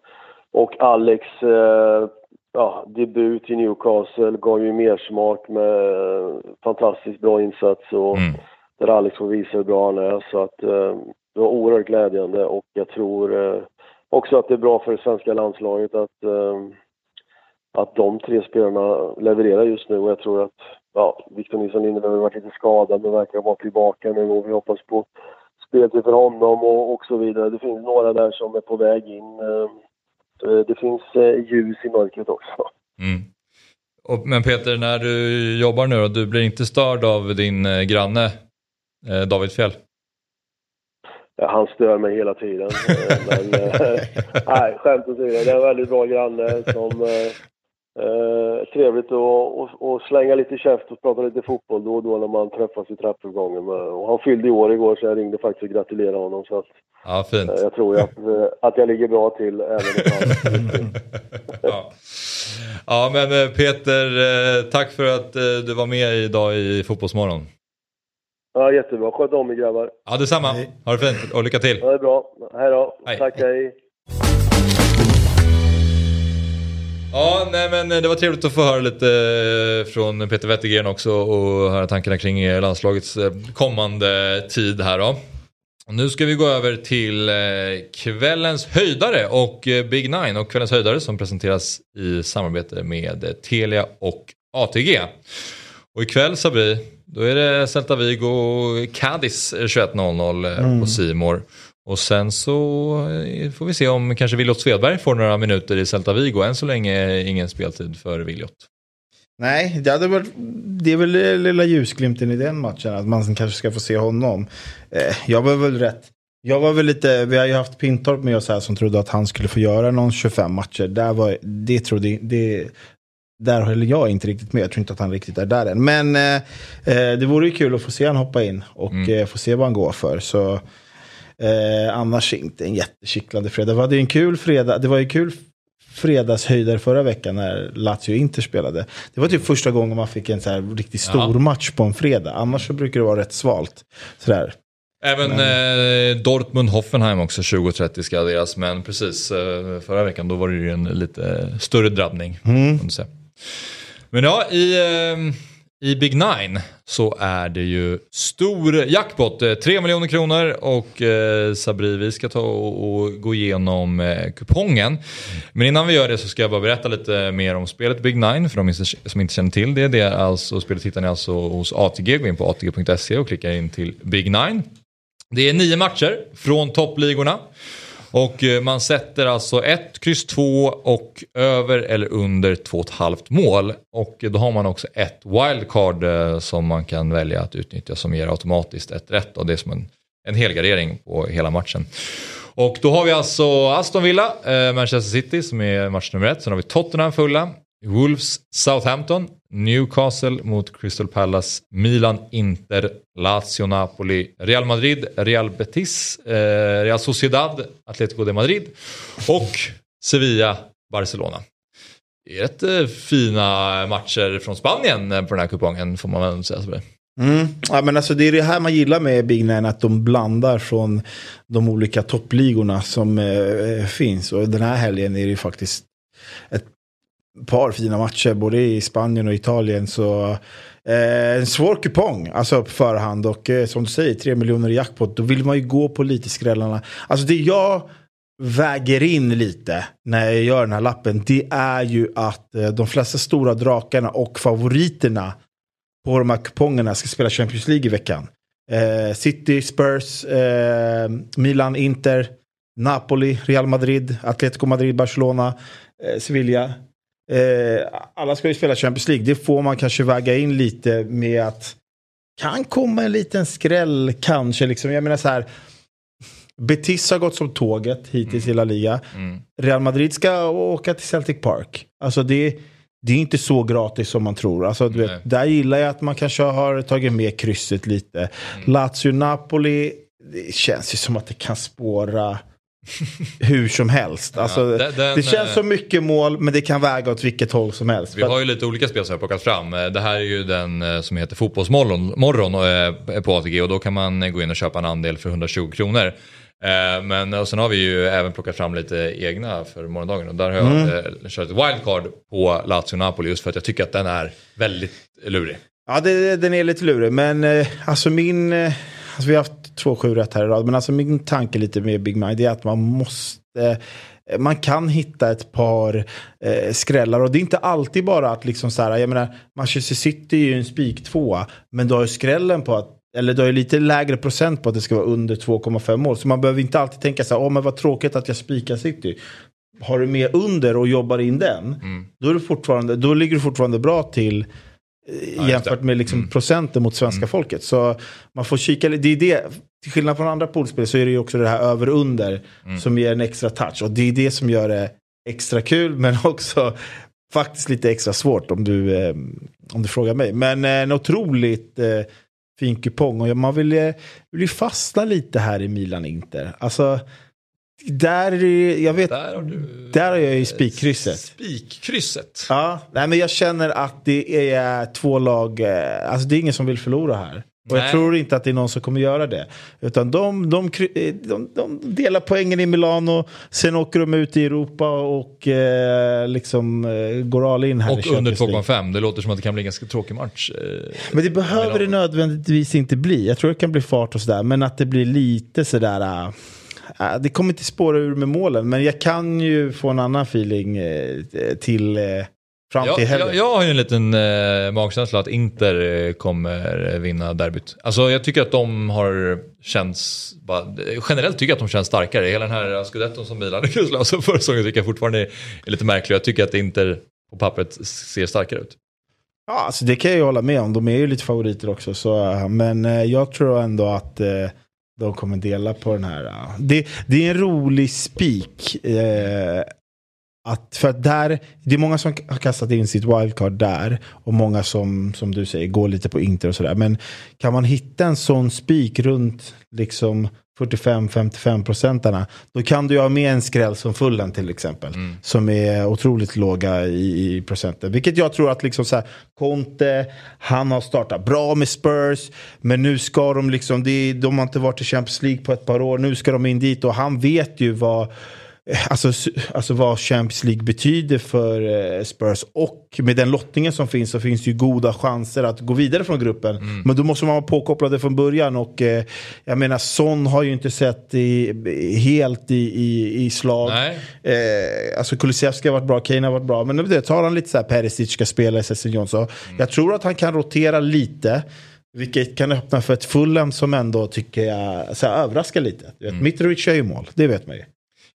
och Alex eh, ja, debut i Newcastle gav ju mer smak med fantastiskt bra insats. Och Mm. där Alex får visa hur bra han är. Så att, eh, det var oerhört glädjande och jag tror eh, också att det är bra för det svenska landslaget att eh, att de tre spelarna levererar just nu och jag tror att ja, Victor Nilsson Lindelöf har varit lite skadad men verkar vara tillbaka nu och vi hoppas på speltid för honom och, och så vidare. Det finns några där som är på väg in. Eh, eh, Det finns eh, ljus i mörkret också. Mm. Och, men Peter, när du jobbar nu då, du blir inte störd av din eh, granne David Fjell? Han stör mig hela tiden. Men, nej, skämt åsido. Det är en väldigt bra granne som eh, trevligt att att- att slänga lite käft och prata lite fotboll då och då när man träffas i trappuppgången. Och han fyllde i år igår så jag ringde faktiskt och gratulerade honom. Så att, Ja, fint. eh, jag tror att, eh, att jag ligger bra till även om ja. ja, men eh, Peter, eh, tack för att du var med idag i Fotbollsmorgon. Ja, jättebra. Sköt om er grabbar. Ja, detsamma. Ha det fint och lycka till. Ja, det är bra. Hej då. Hej. Tack, hej. Ja, nej men det var trevligt att få höra lite eh, från Peter Wettergren också och höra tankarna kring eh, landslagets eh, kommande tid här då. Nu ska vi gå över till kvällens höjdare och Big Nine och kvällens höjdare som presenteras i samarbete med Telia och ATG. Och ikväll Sabri, då är det Celta Vigo och Cadiz 21.00 mm. på Simor. Och sen så eh, får vi se om kanske Viljot Svedberg får några minuter i Celta Vigo. Än så länge ingen speltid för Viljot. Nej, det, hade varit, det är väl lilla ljusglimten i den matchen. Att man kanske ska få se honom. Eh, jag var väl rätt. Jag var väl lite, vi har ju haft Pintorp med oss här som trodde att han skulle få göra någon 25 matcher. Där var, det trodde, det, där håller jag inte riktigt med. Jag tror inte att han riktigt är där än. Men eh, eh det vore ju kul att få se honom hoppa in och mm. eh, få se vad han går för. Så eh, annars inte en jättekittlande fredag. Det var en kul fredag. Det var ju kul fredagshöjdare förra veckan när Lazio Inter spelade. Det var typ första gången man fick en så här riktigt stor ja. match på en fredag. Annars så brukar det vara rätt svalt. Sådär. Även men... eh, Dortmund-Hoffenheim också 20.30 ska adderas. Men precis, eh, förra veckan då var det ju en lite större drabbning. Mm. Men ja, i, ehm, i Big Nine så är det ju stor jackpot. Eh, 3 miljoner kronor och eh, Sabri, vi ska ta och, och gå igenom eh, kupongen. Men innan vi gör det så ska jag bara berätta lite mer om spelet Big Nine för de som inte känner till det. det är alltså, spelet hittar ni alltså hos ATG. Gå in på atg.se och klicka in till Big Nine. Det är nio matcher från toppligorna. Och eh, man sätter alltså 1, kryss 2 och över eller under 2,5 mål. Och då har man också ett wildcard eh, som man kan välja att utnyttja som ger automatiskt ett rätt. Och det är som en, en helgardering på hela matchen. Och då har vi alltså Aston Villa, eh, Manchester City som är match nummer ett. Sen har vi Tottenham fulla, Wolves, Southampton, Newcastle mot Crystal Palace, Milan, Inter, Lazio, Napoli, Real Madrid, Real Betis, eh, Real Sociedad, Atletico de Madrid och Sevilla, Barcelona. Det är rätt eh, fina matcher från Spanien eh, på den här kupongen får man väl säga. Mm. Ja, men alltså det är det här man gillar med Big Nine, att de blandar från de olika toppligorna som eh, eh finns. Och den här helgen är det ju faktiskt ett par fina matcher, både i Spanien och Italien. Så eh, en svår kupong, alltså på förhand. Och eh, som du säger, tre miljoner i jackpot. Då vill man ju gå på lite skrällarna. Alltså det jag väger in lite när jag gör den här lappen. Det är ju att eh, de flesta stora drakarna och favoriterna på de här kupongerna ska spela Champions League i veckan. Eh, City, Spurs, eh, Milan, Inter, Napoli, Real Madrid, Atletico Madrid, Barcelona, eh, Sevilla. Eh, alla ska ju spela Champions League. Det får man kanske väga in lite med att kan komma en liten skräll kanske. Liksom. Jag menar så här. Betis har gått som tåget hittills mm. i La Liga. Mm. Real Madrid ska åka till Celtic Park. Alltså det, det är inte så gratis som man tror. Alltså, du vet, där gillar jag att man kanske har tagit med krysset lite. Mm. Lazio-Napoli, det känns ju som att det kan spåra hur som helst. Alltså, ja, den, det känns som mycket mål men det kan väga åt vilket håll som helst. Vi har ju lite olika spel som jag plockat fram. Det här är ju den eh, som heter Fotbollsmorgon morgon, eh, på ATG och då kan man gå in och köpa en andel för 120 kronor. Eh, men och sen har vi ju även plockat fram lite egna för morgondagen och där har jag mm. kört ett wildcard på Lazio Napoli just för att jag tycker att den är väldigt lurig. Ja, det, den är lite lurig men alltså min... Alltså vi har haft två sju rätt här i rad. Men alltså min tanke lite med Big Mind är att man måste man kan hitta ett par eh, skrällar och det är inte alltid bara att liksom så här, jag menar Manchester City är ju en spik tvåa men du har ju skrällen på att eller du har ju lite lägre procent på att det ska vara under 2,5 mål. Så man behöver inte alltid tänka så här, åh men vad tråkigt att jag spikar City. Har du med under och jobbar in den, mm. då, är du fortfarande, då ligger du fortfarande bra till ja, jämfört med liksom mm. procenten mot svenska mm. folket. Så man får kika, det är det, till skillnad från andra poolspel så är det ju också det här över under mm. som ger en extra touch. Och det är det som gör det extra kul men också faktiskt lite extra svårt om du, eh, om du frågar mig. Men eh, en otroligt eh, fin kupong och man vill, eh, vill fastna lite här i Milan-Inter. Alltså, där, jag vet, där har, du, där har jag ju spikkrysset. Spikkrysset? Ja, nej, men jag känner att det är två lag, eh, alltså det är ingen som vill förlora här. Och jag Nej. tror inte att det är någon som kommer göra det. Utan de, de, eh, de, de delar poängen i Milano, sen åker de ut i Europa och eh, liksom eh, går all in här Och under Champions League. 2,5. Det låter som att det kan bli en ganska tråkig match. eh, Men det behöver det Milano. nödvändigtvis inte bli. Jag tror det kan bli fart och sådär. Men att det blir lite sådär... äh, det kommer inte spåra ur med målen. Men jag kan ju få en annan feeling eh, till eh, fram till helgen. jag, jag har ju en liten eh, magkänsla att Inter eh, kommer vinna derbyt. Alltså jag tycker att de har känts, bara, generellt tycker jag att de känns starkare. Hela den här scudetton som Milan lyckades lösa förra säsongen tycker jag fortfarande är, är lite märklig. Jag tycker att Inter på pappret ser starkare ut. Ja, alltså det kan jag ju hålla med om. De är ju lite favoriter också. Så, men jag tror ändå att de kommer dela på den här. Det, det är en rolig spik. Eh, att, för att där, det är många som har kastat in sitt wildcard där. Och många som, som du säger, går lite på Inter och sådär. Men kan man hitta en sån spik runt liksom 45-55 procentarna. Då kan du ju ha med en skräll som Fullen till exempel. Som är otroligt låga i, i procenten. Vilket jag tror att liksom så här, Conte, han har startat bra med Spurs. Men nu ska de liksom, de har inte varit i Champions League på ett par år. Nu ska de in dit och han vet ju vad Alltså, s- alltså vad Champions League betyder för eh, Spurs. Och med den lottningen som finns så finns det ju goda chanser att gå vidare från gruppen. Mm. Men då måste man vara påkopplade från början. Och eh, jag menar, Son har ju inte sett i, helt i, i, i slag. Eh, alltså Kulusevski har varit bra, Kane har varit bra. Men det tar han lite så här, Perisic ska spela i Sessignon. Mm. Jag tror att han kan rotera lite. Vilket kan öppna för ett Fulham som ändå tycker jag så här, överraskar lite. Vet, Mitrovic gör ju mål, det vet man ju.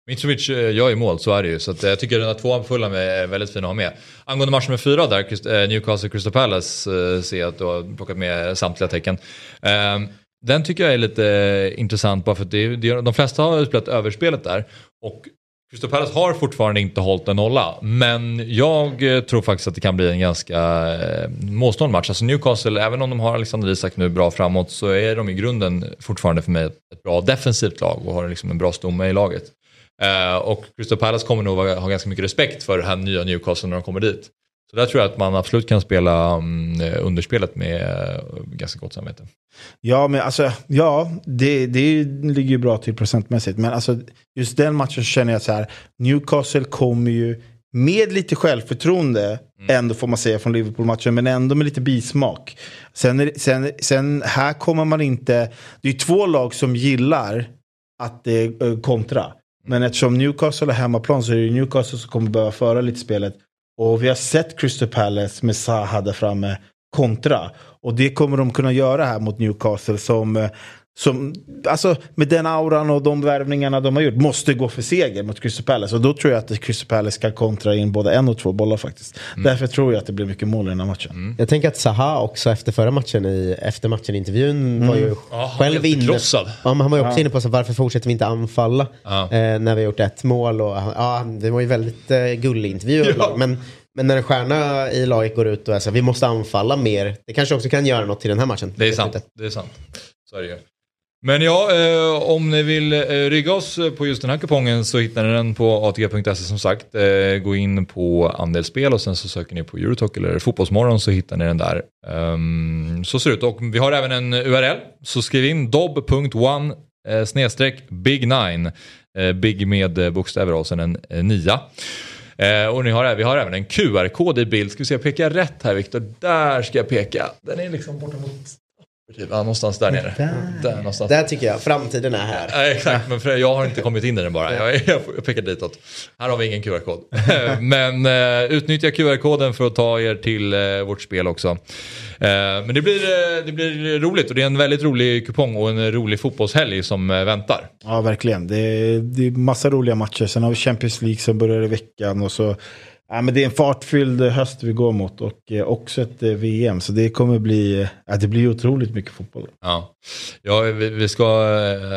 Mitrovic eh, gör ju mål, så är det ju. Så att, eh, jag tycker den här tvåan på Fulham eh, är väldigt fin att ha med. Angående match nummer fyra där, Newcastle Crystal Palace, ser jag att du har plockat med samtliga tecken. Ehm, den tycker jag är lite intressant bara för att det, det, de flesta har spelat överspelet där. Och Crystal Palace har fortfarande inte hållit en nolla. Men jag tror faktiskt att det kan bli en ganska eh, målsnål match. Alltså Newcastle, även om de har Alexander Isak nu bra framåt så är de i grunden fortfarande för mig ett bra defensivt lag och har liksom en bra stomme i laget. Eh, och Crystal Palace kommer nog ha ganska mycket respekt för det här nya Newcastle när de kommer dit. Så där tror jag att man absolut kan spela mm, eh, underspelet med eh, ganska gott samvete. Ja, men alltså, ja, det, det ligger ju bra till procentmässigt. Men alltså, just den matchen känner jag så här, Newcastle kommer ju med lite självförtroende, ändå får man säga från Liverpool-matchen, men ändå med lite bismak. Sen, sen, sen här kommer man inte, det är två lag som gillar att eh, kontra. Men eftersom Newcastle är hemmaplan så är det Newcastle som kommer behöva föra lite spelet. Och vi har sett Crystal Palace med Zaha där framme kontra. Och det kommer de kunna göra här mot Newcastle som, eh, som alltså med den auran och de värvningarna de har gjort, måste gå för seger mot Crystal Palace. Och då tror jag att Crystal Palace kan kontra in både en och två bollar faktiskt. Därför tror jag att det blir mycket mål i den här matchen. Jag tänker att Zaha också efter förra matchen, i, efter matchen-intervjun, var ju Ja, han själv inne. Ja, han var ju också inne på så, varför fortsätter vi inte anfalla Ja. eh, när vi har gjort ett mål. Och, ja, det var ju väldigt eh, gullig intervju. överlag. Men, men när en stjärna i laget går ut och så, vi måste anfalla mer. Det kanske också kan göra något till den här matchen. Det är sant. Det är sant. Så är det ju. Men ja, eh, om ni vill eh, rygga oss eh, på just den här kupongen så hittar ni den på atg.se som sagt. Eh, gå in på andelsspel och sen så söker ni på Eurotalk eller Fotbollsmorgon så hittar ni den där. Um, så ser det ut. Och vi har även en URL. Så skriv in dob.one eh, snedstreck big nine. Eh, big med eh, bokstäver och sen en eh, nia. Eh, och ni har, vi har även en QR-kod i bild. Ska vi se, pekar jag rätt här Viktor? Där ska jag peka. Den är liksom borta mot... Ja, någonstans där nere. Där, någonstans. Där tycker jag framtiden är här. Ja, exakt, men för jag har inte kommit in i den bara. Jag, jag, pekar ditåt. Här har vi ingen QR-kod. men eh, utnyttja QR-koden för att ta er till eh, vårt spel också. Eh, men det blir, det blir roligt och det är en väldigt rolig kupong och en rolig fotbollshelg som väntar. Ja, verkligen. Det är, det är massa roliga matcher. Sen har vi Champions League som börjar i veckan. Och så, ja, men det är en fartfylld höst vi går mot och eh, också ett eh, VM. Så det kommer bli, eh, ja, det blir otroligt mycket fotboll. Ja, ja vi, vi ska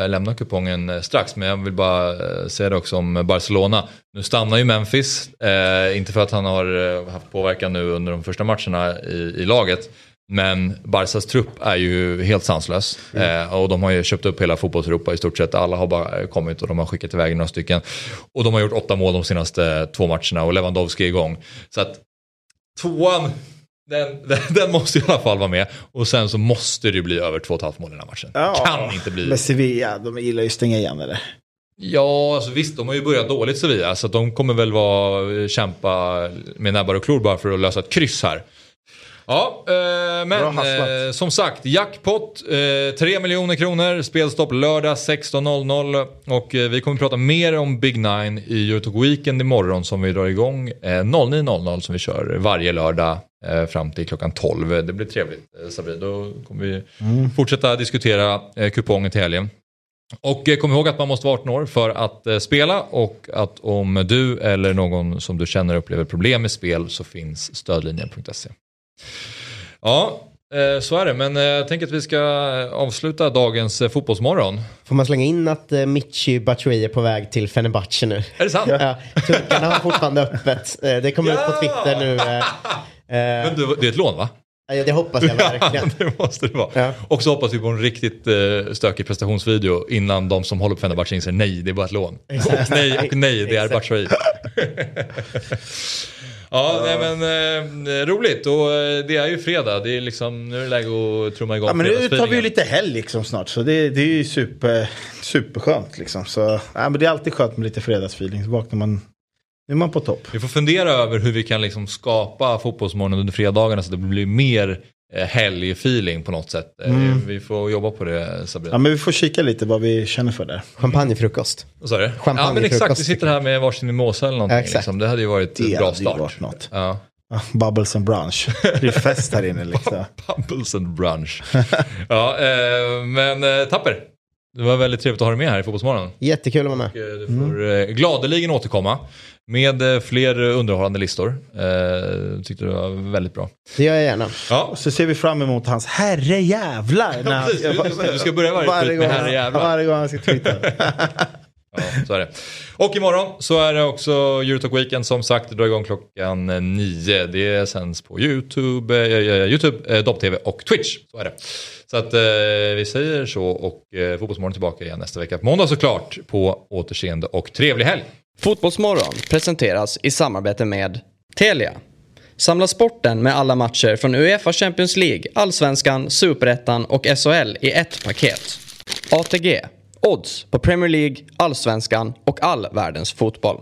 lämna kupongen strax men jag vill bara säga det också om Barcelona. Nu stannar ju Memphis, eh, inte för att han har haft påverkan nu under de första matcherna i, i laget. Men Barcas trupp är ju helt sanslös. Eh, och de har ju köpt upp hela fotbollseuropa i stort sett. Alla har bara kommit och de har skickat iväg några stycken. Och de har gjort åtta mål de senaste två matcherna och Lewandowski är igång. Så att tvåan Den, den, den måste i alla fall vara med. Och sen så måste det bli över 2,5 mål i den här matchen. Ja, Kan inte bli. Med Sevilla, de gillar ju stänga igen eller? Ja, alltså visst, de har ju börjat dåligt Sevilla. Så att de kommer väl vara, kämpa med näbbar och klor bara för att lösa ett kryss här. Ja, eh, men eh, som sagt, jackpot, eh, 3 miljoner kronor, spelstopp lördag 16.00 och eh, vi kommer prata mer om Big Nine i Eurotalk Weekend imorgon som vi drar igång eh, 09.00 som vi kör varje lördag eh, fram till klockan 12. Det blir trevligt eh, Sabri, då kommer vi fortsätta diskutera eh, kupongen till helgen. Och eh, kom ihåg att man måste vara 18 år för att eh, spela och att om du eller någon som du känner upplever problem med spel så finns stödlinjen.se. Ja, eh, så är det. Men eh, jag tänker att vi ska avsluta dagens eh, fotbollsmorgon. Får man slänga in att Michi Batshuayi är på väg till Fenerbahce nu? Är det sant? Ja, turkarna har fortfarande öppet. Eh, Det kommer ut på Twitter nu. eh, eh, Men du, det är ett lån va? ja, det hoppas jag verkligen. det måste det vara. Ja. Och så hoppas vi på en riktigt eh, stökig prestationsvideo innan de som håller på Fenerbahce inser nej, det är bara ett lån. Och nej, och nej, det är Exakt. Ja, nej, men eh, roligt och eh, det är ju fredag. Det är liksom, nu är det läge att trumma igång Ja, men nu tar vi ju lite helg liksom snart. Så det, det är ju super, superskönt liksom. Så, ja, men det är alltid skönt med lite fredagsfeeling. Så vaknar man, nu är man på topp. Vi får fundera över hur vi kan liksom skapa fotbollsmorgonen under fredagarna så att det blir mer helgfeeling på något sätt. Eh, Mm. Vi får jobba på det Sabrina. Ja, men vi får kika lite vad vi känner för där. Champagnefrukost. Vad sa du? Ja Champagnefrukost, men exakt, vi sitter här med varsin mimosa eller någonting. Ja, exakt. liksom. Det hade ju varit Det en bra start. varit något. Ja. Bubbles and brunch. Det blir fest här inne liksom. Bubbles and brunch. ja, eh, men eh, Tapper, det var väldigt trevligt att ha dig med här i Fotbollsmorgon. Jättekul att vara med. Och, eh, Du får eh, gladeligen återkomma med eh, fler underhållande listor. Eh, tyckte det var väldigt bra. Det gör jag gärna. Ja, så ser vi fram emot hans herrejävlar. precis. Du- du ska börja varje tweet med gång- herrejävlar. Varje gång han ska tweeta. Ja, så är det. Och imorgon så är det också Eurotalk Weekend som sagt. Det drar igång klockan nio. Det sänds på YouTube, eh, eh, eh YouTube eh, Dobb-TV och Twitch. Så är det. Så att eh, vi säger så och eh, Fotbollsmorgon tillbaka igen nästa vecka på måndag såklart. På återseende och trevlig helg. Fotbollsmorgon presenteras i samarbete med Telia. Samla sporten med alla matcher från Uefa Champions League, Allsvenskan, Superettan och SHL i ett paket. ATG. Odds på Premier League, Allsvenskan och all världens fotboll.